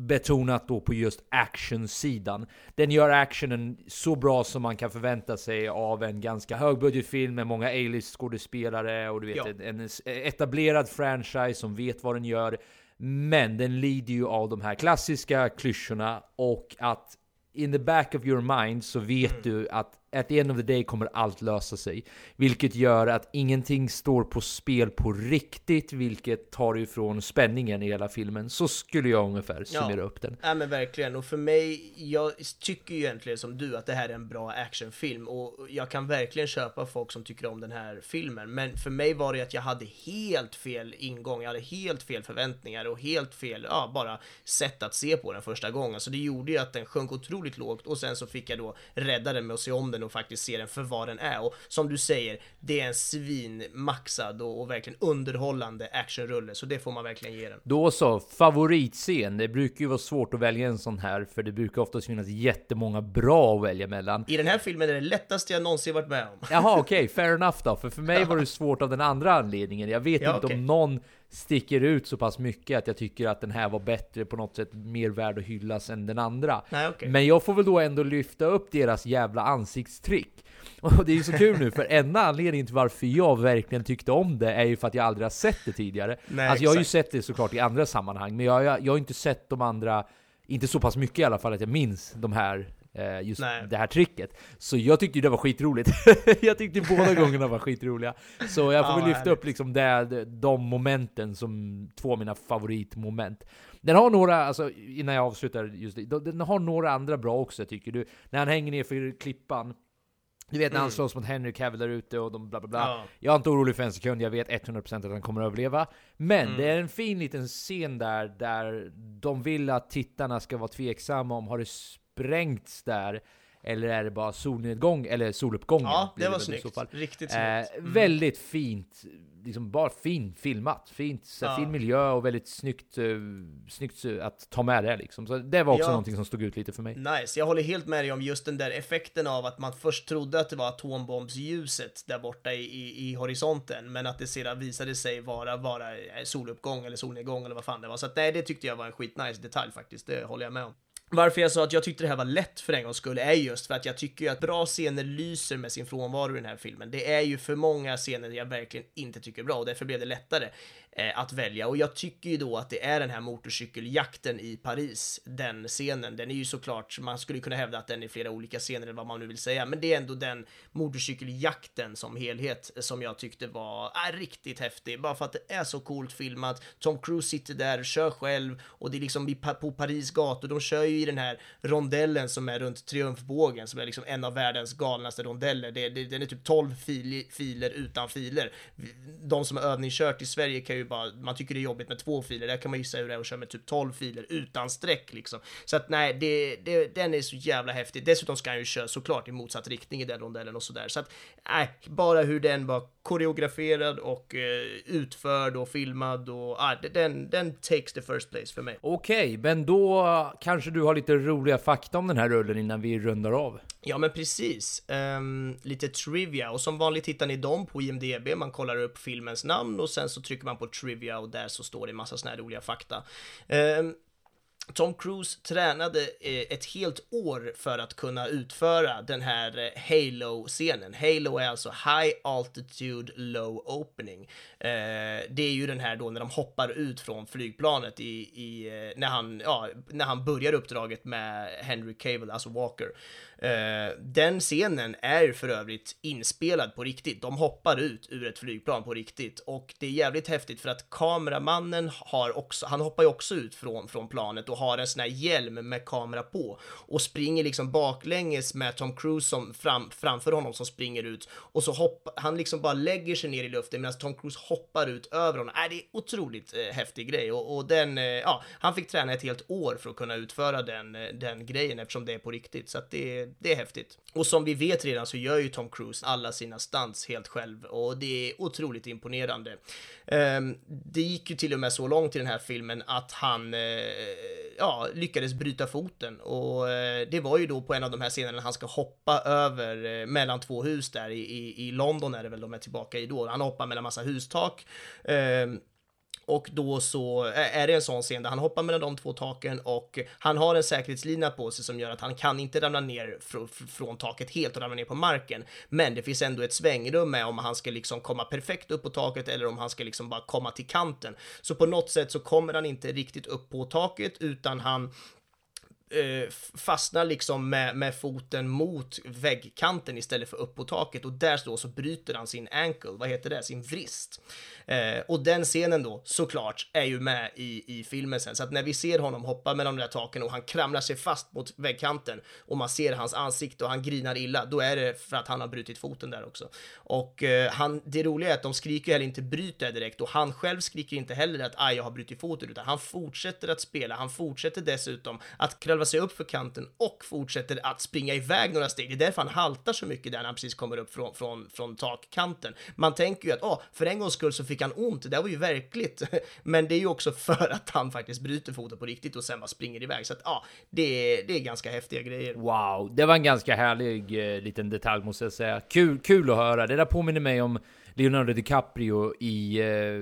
Speaker 4: Betonat då på just actionsidan. Den gör actionen så bra som man kan förvänta sig av en ganska högbudgetfilm med många A-list skådespelare och du vet
Speaker 1: Ja.
Speaker 4: en, en etablerad franchise som vet vad den gör. Men den lider ju av de här klassiska klyschorna och att in the back of your mind så vet
Speaker 1: Mm.
Speaker 4: du att at the end of the day kommer allt lösa sig. Vilket gör att ingenting står på spel på riktigt, vilket tar ifrån spänningen i hela filmen. Så skulle jag ungefär summera upp den.
Speaker 1: Ja men verkligen, och för mig, jag tycker ju egentligen som du att det här är en bra actionfilm och jag kan verkligen köpa folk som tycker om den här filmen. Men för mig var det att jag hade helt fel ingång, jag hade helt fel förväntningar och helt fel, ja bara sätt att se på den första gången. Så det gjorde ju att den sjönk otroligt lågt och sen så fick jag då rädda den med att se om den och faktiskt se den för vad den är. Och som du säger, det är en svinmaxad och, och verkligen underhållande actionrulle, så det får man verkligen ge den.
Speaker 4: Då så, favoritscen. Det brukar ju vara svårt att välja en sån här, för det brukar oftast finnas jättemånga bra att välja mellan.
Speaker 1: I den här filmen är det lättaste jag någonsin varit med om.
Speaker 4: Jaha, okej, fair enough då. För för mig var det svårt av den andra anledningen. Jag vet
Speaker 1: Ja,
Speaker 4: inte
Speaker 1: okej.
Speaker 4: om någon sticker ut så pass mycket att jag tycker att den här var bättre på något sätt, mer värd att hyllas än den andra.
Speaker 1: Nej, okej.
Speaker 4: Men jag får väl då ändå lyfta upp deras jävla ansiktstrick. Och det är ju så kul nu, för enda anledningen till varför jag verkligen tyckte om det är ju för att jag aldrig har sett det tidigare.
Speaker 1: Nej,
Speaker 4: alltså jag har ju
Speaker 1: exakt.
Speaker 4: sett det såklart i andra sammanhang, men jag, jag, jag har inte sett de andra, inte så pass mycket i alla fall att jag minns de här just
Speaker 1: Nej.
Speaker 4: det här tricket. Så jag tyckte ju det var skitroligt. jag tyckte båda gångerna var skitroliga. Så jag får
Speaker 1: Ja,
Speaker 4: väl lyfta
Speaker 1: härligt.
Speaker 4: upp liksom det, de momenten som två av mina favoritmoment. Den har några, alltså innan jag avslutar just det, den har några andra bra också tycker du. När han hänger ner för klippan. Du vet när han slåss mot Henry Cavill där ute och de bla bla bla.
Speaker 1: Mm. Ja.
Speaker 4: Jag är inte orolig för en sekund, jag vet 100% att han kommer att överleva. Men
Speaker 1: Mm.
Speaker 4: det är en fin liten scen där, där de vill att tittarna ska vara tveksamma om har det sprängts där? Eller är det bara solnedgång, eller soluppgång?
Speaker 1: Ja, det var
Speaker 4: väl i
Speaker 1: snyggt.
Speaker 4: så fall.
Speaker 1: Riktigt
Speaker 4: Eh,
Speaker 1: snyggt. Mm.
Speaker 4: Väldigt fint, liksom bara fin filmat. Fint, så,
Speaker 1: Ja.
Speaker 4: fin miljö och väldigt snyggt, uh, snyggt eh, att ta med det liksom. Så det var också
Speaker 1: Ja.
Speaker 4: någonting som stod ut lite för mig.
Speaker 1: Nice, jag håller helt med dig om just den där effekten av att man först trodde att det var atombombsljuset där borta i, i, i horisonten, men att det sedan visade sig vara, vara eh, soluppgång eller solnedgång eller vad fan det var. Så att nej, det tyckte jag var en skitnice detalj faktiskt, det håller jag med om. Varför jag sa att jag tyckte det här var lätt för en gångs skull är just för att jag tycker ju att bra scener lyser med sin frånvaro i den här filmen. Det är ju för många scener jag verkligen inte tycker är bra och därför blev det lättare Eh, att välja. Och jag tycker ju då att det är den här motorcykeljakten i Paris, den scenen. Den är ju såklart, man skulle kunna hävda att den är flera olika scener eller vad man nu vill säga, men det är ändå den motorcykeljakten som helhet som jag tyckte var är riktigt häftig. Bara för att det är så coolt filmat. Tom Cruise sitter där, kör själv och det är liksom på Paris gator. De kör ju i den här rondellen som är runt Triumfbågen som är liksom en av världens galnaste rondeller. Det, det, den är typ 12 fil, filer utan filer. De som har övningskört i Sverige kan ju bara, man tycker det är jobbigt med två filer. Där kan man gissa hur det är att köra med typ 12 filer utan streck liksom. Så att nej, det, det, den är så jävla häftig. Dessutom ska han ju köra såklart i motsatt riktning i den rondellen och sådär. Så att nej, bara hur den var koreograferad och eh, utförd och filmad och ah, den, den takes the first place för mig.
Speaker 4: Okej, men då kanske du har lite roliga fakta om den här rullen innan vi rundar av.
Speaker 1: Ja men precis, Ehm, lite trivia och som vanligt hittar ni dem på IMDB, man kollar upp filmens namn och sen så trycker man på trivia och där så står det massa såna här roliga fakta. Ehm, Tom Cruise tränade eh, ett helt år för att kunna utföra den här eh, Halo-scenen. Halo är alltså High Altitude Low Opening. Eh, det är ju den här då när de hoppar ut från flygplanet i, i, när, han, ja, när han börjar uppdraget med Henry Cavill, alltså Walker. Eh, den scenen är för övrigt inspelad på riktigt. De hoppar ut ur ett flygplan på riktigt och det är jävligt häftigt för att kameramannen har också, han hoppar ju också ut från, från planet och har en sån här hjälm med kamera på och springer liksom baklänges med Tom Cruise som fram, framför honom som springer ut och så hoppar han liksom bara lägger sig ner i luften medan Tom Cruise hoppar ut över honom. Äh, det är otroligt eh, häftig grej och, och den, eh, ja, han fick träna ett helt år för att kunna utföra den, eh, den grejen eftersom det är på riktigt så att det, det är häftigt. Och som vi vet redan så gör ju Tom Cruise alla sina stunts helt själv och det är otroligt imponerande. Ehm, det gick ju till och med så långt i den här filmen att han eh, ja, lyckades bryta foten och eh, det var ju då på en av de här scenerna han ska hoppa över eh, mellan två hus där i, i, i London är det väl de är tillbaka i då. Han hoppar mellan massa hustak. Ehm, och då så är det en sån scen där han hoppar mellan de två taken och han har en säkerhetslina på sig som gör att han kan inte ramla ner fr från taket helt och ramla ner på marken. Men det finns ändå ett svängrum med om han ska liksom komma perfekt upp på taket eller om han ska liksom bara komma till kanten. Så på något sätt så kommer han inte riktigt upp på taket utan han Eh, fastnar liksom med, med foten mot väggkanten istället för upp på taket och där då så bryter han sin ankle, vad heter det, sin vrist. Eh, och den scenen då såklart är ju med i, i filmen sen, så att när vi ser honom hoppa mellan de där taken och han kramlar sig fast mot väggkanten och man ser hans ansikte och han grinar illa, då är det för att han har brutit foten där också. Och eh, han, det roliga är att de skriker heller inte bryt det direkt och han själv skriker inte heller att aj, jag har brutit foten, utan han fortsätter att spela. Han fortsätter dessutom att kravla sig upp för kanten och fortsätter att springa iväg några steg. Det är därför han haltar så mycket där när han precis kommer upp från, från, från takkanten. Man tänker ju att oh, för en gångs skull så fick han ont, det där var ju verkligt. Men det är ju också för att han faktiskt bryter foten på riktigt och sen bara springer iväg. Så att ja, det är, det är ganska häftiga grejer.
Speaker 4: Wow, det var en ganska härlig eh, liten detalj måste jag säga. Kul, kul att höra. Det där påminner mig om Leonardo DiCaprio i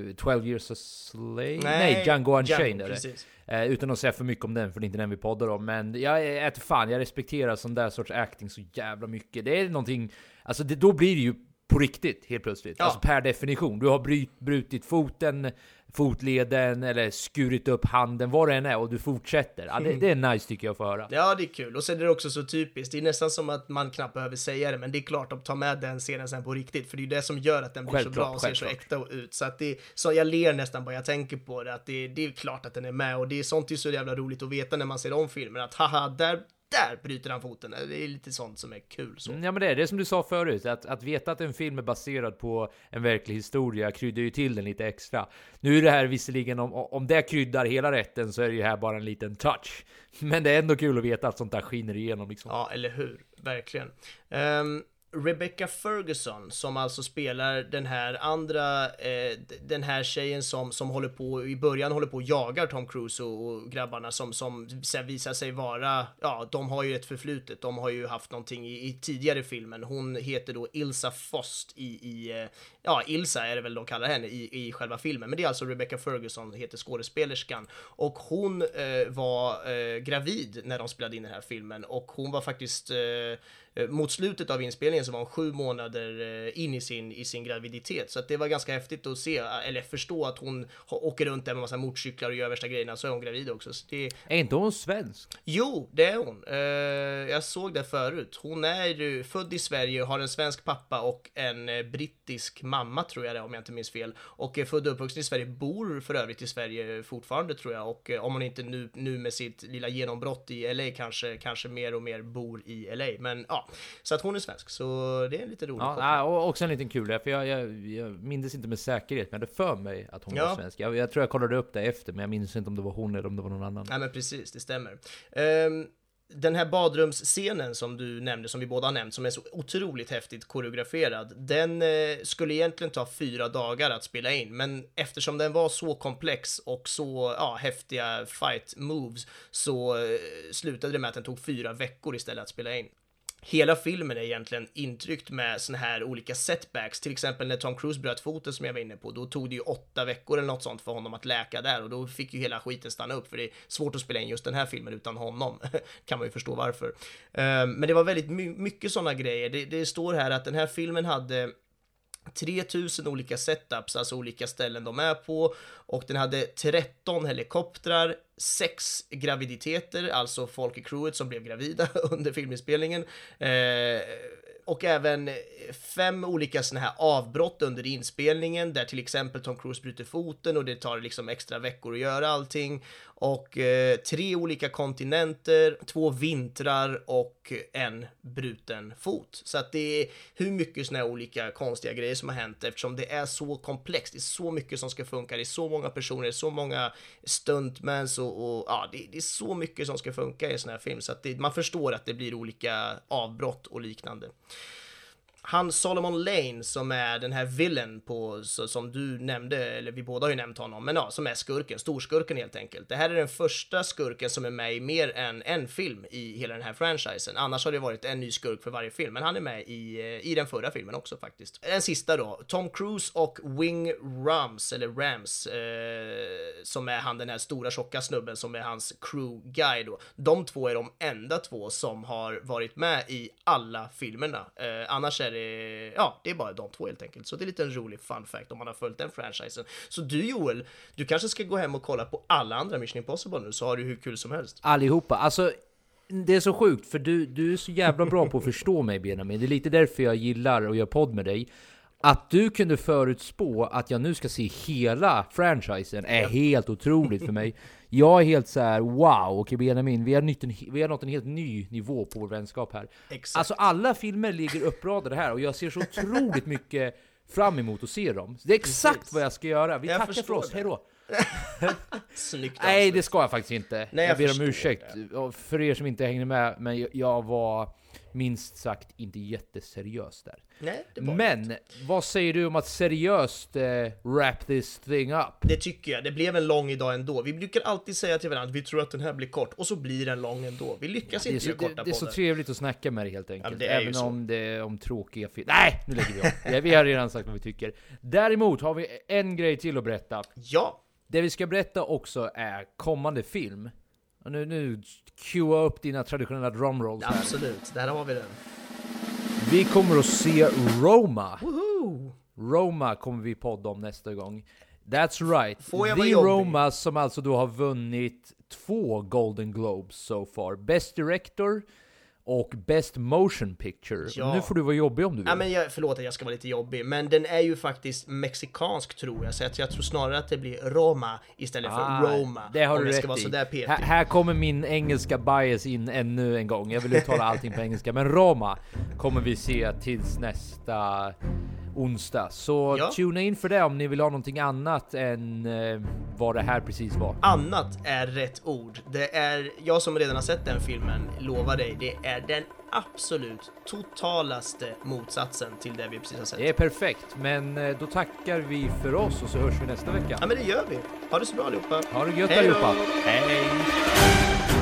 Speaker 4: eh, 12 years a slave? Nej, Nej Django Unchained är det. Eh, utan att säga för mycket om den, för det är inte den vi poddar om. Men jag är fan, jag respekterar sån där sorts acting så jävla mycket. Det är någonting, alltså det, då blir det ju på riktigt helt plötsligt. Ja. Alltså per definition. Du har bryt, brutit foten, fotleden eller skurit upp handen, vad det än är och du fortsätter. Ja, det, det, är nice tycker jag att få höra.
Speaker 1: Ja, det är kul. Och sen är det också så typiskt. Det är nästan som att man knappt behöver säga det, men det är klart att ta med den scenen sen på riktigt, för det är ju det som gör att den blir självklart, så bra och ser så äkta ut. Så att det så jag ler nästan bara jag tänker på det, att det, det är klart att den är med och det är sånt är så jävla roligt att veta när man ser om filmen att haha, där där bryter han foten. Det är lite sånt som är kul. Så.
Speaker 4: Ja men det är det som du sa förut, att, att veta att en film är baserad på en verklig historia kryddar ju till den lite extra. Nu är det här visserligen, om, om det kryddar hela rätten så är det ju här bara en liten touch. Men det är ändå kul att veta att sånt där skiner igenom liksom.
Speaker 1: Ja, eller hur? Verkligen. Um, Rebecca Ferguson som alltså spelar den här andra, eh, den här tjejen som, som håller på, i början håller på och jagar Tom Cruise och, och, grabbarna som, som sen visar sig vara, ja, de har ju ett förflutet, de har ju haft någonting i, i tidigare filmen. Hon heter då Ilsa Fost i, i, eh, ja, Ilsa är det väl de kallar henne i, i själva filmen, men det är alltså Rebecca Ferguson, heter skådespelerskan, och hon eh, var eh, gravid när de spelade in den här filmen. Och hon var faktiskt Eh, mot slutet av inspelningen så var hon sju månader eh, in i sin, i sin graviditet. Så att det var ganska häftigt att se, eh, eller förstå att hon åker runt där med massa motorcyklar och gör värsta grejerna, så är hon gravid också. Så det...
Speaker 4: Är inte hon svensk?
Speaker 1: Jo, det är hon. Jag såg det förut. Hon är född i Sverige, har en svensk pappa och en brittisk mamma tror jag det om jag inte minns fel. Och är född och uppvuxen i Sverige, bor för övrigt i Sverige fortfarande tror jag. Och om hon inte nu, nu med sitt lilla genombrott i LA kanske, kanske mer och mer bor i LA. Men ja, så att hon är svensk, så det är en lite rolig
Speaker 4: ja, och också en liten kul för jag, jag, jag minns inte med säkerhet, men jag hade för mig att hon ja. var svensk. Jag, jag, tror jag kollade upp det efter, men jag minns inte om det var hon eller om det var någon annan.
Speaker 1: Nej men precis, det stämmer. Um, den här badrumsscenen som du nämnde, som vi båda har nämnt, som är så otroligt häftigt koreograferad, den eh, skulle egentligen ta fyra dagar att spela in, men eftersom den var så komplex och så ja, häftiga fight moves så eh, slutade det med att den tog fyra veckor istället att spela in. Hela filmen är egentligen intryckt med såna här olika setbacks, till exempel när Tom Cruise bröt foten som jag var inne på, då tog det ju åtta veckor eller något sånt för honom att läka där och då fick ju hela skiten stanna upp för det är svårt att spela in just den här filmen utan honom, kan man ju förstå varför. Eh, men det var väldigt mycket sådana grejer, det, det står här att den här filmen hade 3000 olika setups, alltså olika ställen de är på. Och den hade 13 helikoptrar, 6 graviditeter, alltså folk i crewet som blev gravida under filminspelningen. Eh, och även fem olika sådana här avbrott under inspelningen där till exempel Tom Cruise bryter foten och det tar liksom extra veckor att göra allting. Och eh, tre olika kontinenter, två vintrar och en bruten fot. Så att det är hur mycket sådana här olika konstiga grejer som har hänt eftersom det är så komplext. Det är så mycket som ska funka. Det är så många personer, det är så många stuntmans och, och ja, det, det, är så mycket som ska funka i en sån här film så att det, man förstår att det blir olika avbrott och liknande han Solomon Lane som är den här villain på, så, som du nämnde, eller vi båda har ju nämnt honom, men ja, som är skurken, storskurken helt enkelt. Det här är den första skurken som är med i mer än en film i hela den här franchisen. Annars har det varit en ny skurk för varje film, men han är med i, eh, i den förra filmen också faktiskt. Den sista då, Tom Cruise och Wing Rams, eller Rams, eh, som är han den här stora tjocka snubben som är hans crew guy då. De två är de enda två som har varit med i alla filmerna. Eh, annars är det ja, det är bara de två helt enkelt. Så det är lite en rolig fun fact om man har följt den franchisen. Så du Joel, du kanske ska gå hem och kolla på alla andra Mission Impossible nu så har du hur kul som helst.
Speaker 4: Allihopa, alltså det är så sjukt för du, du är så jävla bra på att förstå mig Benjamin. Det är lite därför jag gillar att göra podd med dig. Att du kunde förutspå att jag nu ska se hela franchisen är helt otroligt för mig. Jag är helt så här: wow, okej Benjamin, vi har, nytt en, vi har nått en helt ny nivå på vår vänskap här.
Speaker 1: Exakt.
Speaker 4: Alltså alla filmer ligger uppradade här och jag ser så otroligt mycket fram emot att se dem. Det är exakt
Speaker 1: Precis.
Speaker 4: vad jag ska göra. Vi
Speaker 1: Jag
Speaker 4: tackar för oss,
Speaker 1: det.
Speaker 4: hejdå!
Speaker 1: Snyggt
Speaker 4: Nej, det ska jag faktiskt inte.
Speaker 1: Nej, jag
Speaker 4: jag, ber om ursäkt Och för er som inte hängde med, men jag var minst sagt inte jätteseriös där.
Speaker 1: Nej, det var
Speaker 4: Men
Speaker 1: inte.
Speaker 4: vad säger du om att seriöst eh, wrap this thing up?
Speaker 1: Det tycker jag. Det blev en lång idag ändå. Vi brukar alltid säga till varandra vi tror att den här blir kort och så blir den lång ändå. Vi lyckas
Speaker 4: Det är,
Speaker 1: inte
Speaker 4: så,
Speaker 1: göra
Speaker 4: det,
Speaker 1: korta
Speaker 4: det är så trevligt att snacka med dig helt enkelt.
Speaker 1: det ju
Speaker 4: Även
Speaker 1: så.
Speaker 4: om det är om tråkiga filmer. Nej, nu lägger vi om. Vi- Vi har redan sagt vad vi tycker. Däremot har vi en grej till att berätta.
Speaker 1: Ja,
Speaker 4: Det vi ska berätta också är kommande film. Och nu, nu cuea upp dina traditionella drumrolls här.
Speaker 1: absolut. Där har vi den.
Speaker 4: Vi kommer att se Roma.
Speaker 1: Woho!
Speaker 4: Roma kommer vi podda om nästa gång. That's right.
Speaker 1: Får jag
Speaker 4: The? Roma som alltså då har vunnit två Golden Globes so far. Best Director och Best Motion Picture.
Speaker 1: Ja.
Speaker 4: Nu får du vara jobbig om du vill.
Speaker 1: Ja, men jag, förlåt att jag ska vara lite jobbig, men den är ju faktiskt mexikansk tror jag, så jag, jag tror snarare att det blir Roma istället för
Speaker 4: Ah,
Speaker 1: Roma.
Speaker 4: Det har
Speaker 1: om
Speaker 4: du
Speaker 1: jag ska
Speaker 4: rätt
Speaker 1: vara sådär petig.
Speaker 4: Här, här kommer min engelska bias in ännu en gång. Jag vill uttala allting på engelska. Men Roma kommer vi se tills nästa onsdag. Så
Speaker 1: Ja.
Speaker 4: tuna in för det om ni vill ha någonting annat än eh, vad det här precis var.
Speaker 1: Annat är rätt ord. Det är, jag som redan har sett den filmen, lovar dig, det är den absolut totalaste motsatsen till det vi precis har sett.
Speaker 4: Det är perfekt, men eh, då tackar vi för oss och så hörs vi nästa vecka.
Speaker 1: Ja men det gör vi. Ha det så bra allihopa.
Speaker 4: Ha det gött
Speaker 1: Hej
Speaker 4: allihopa! Hej!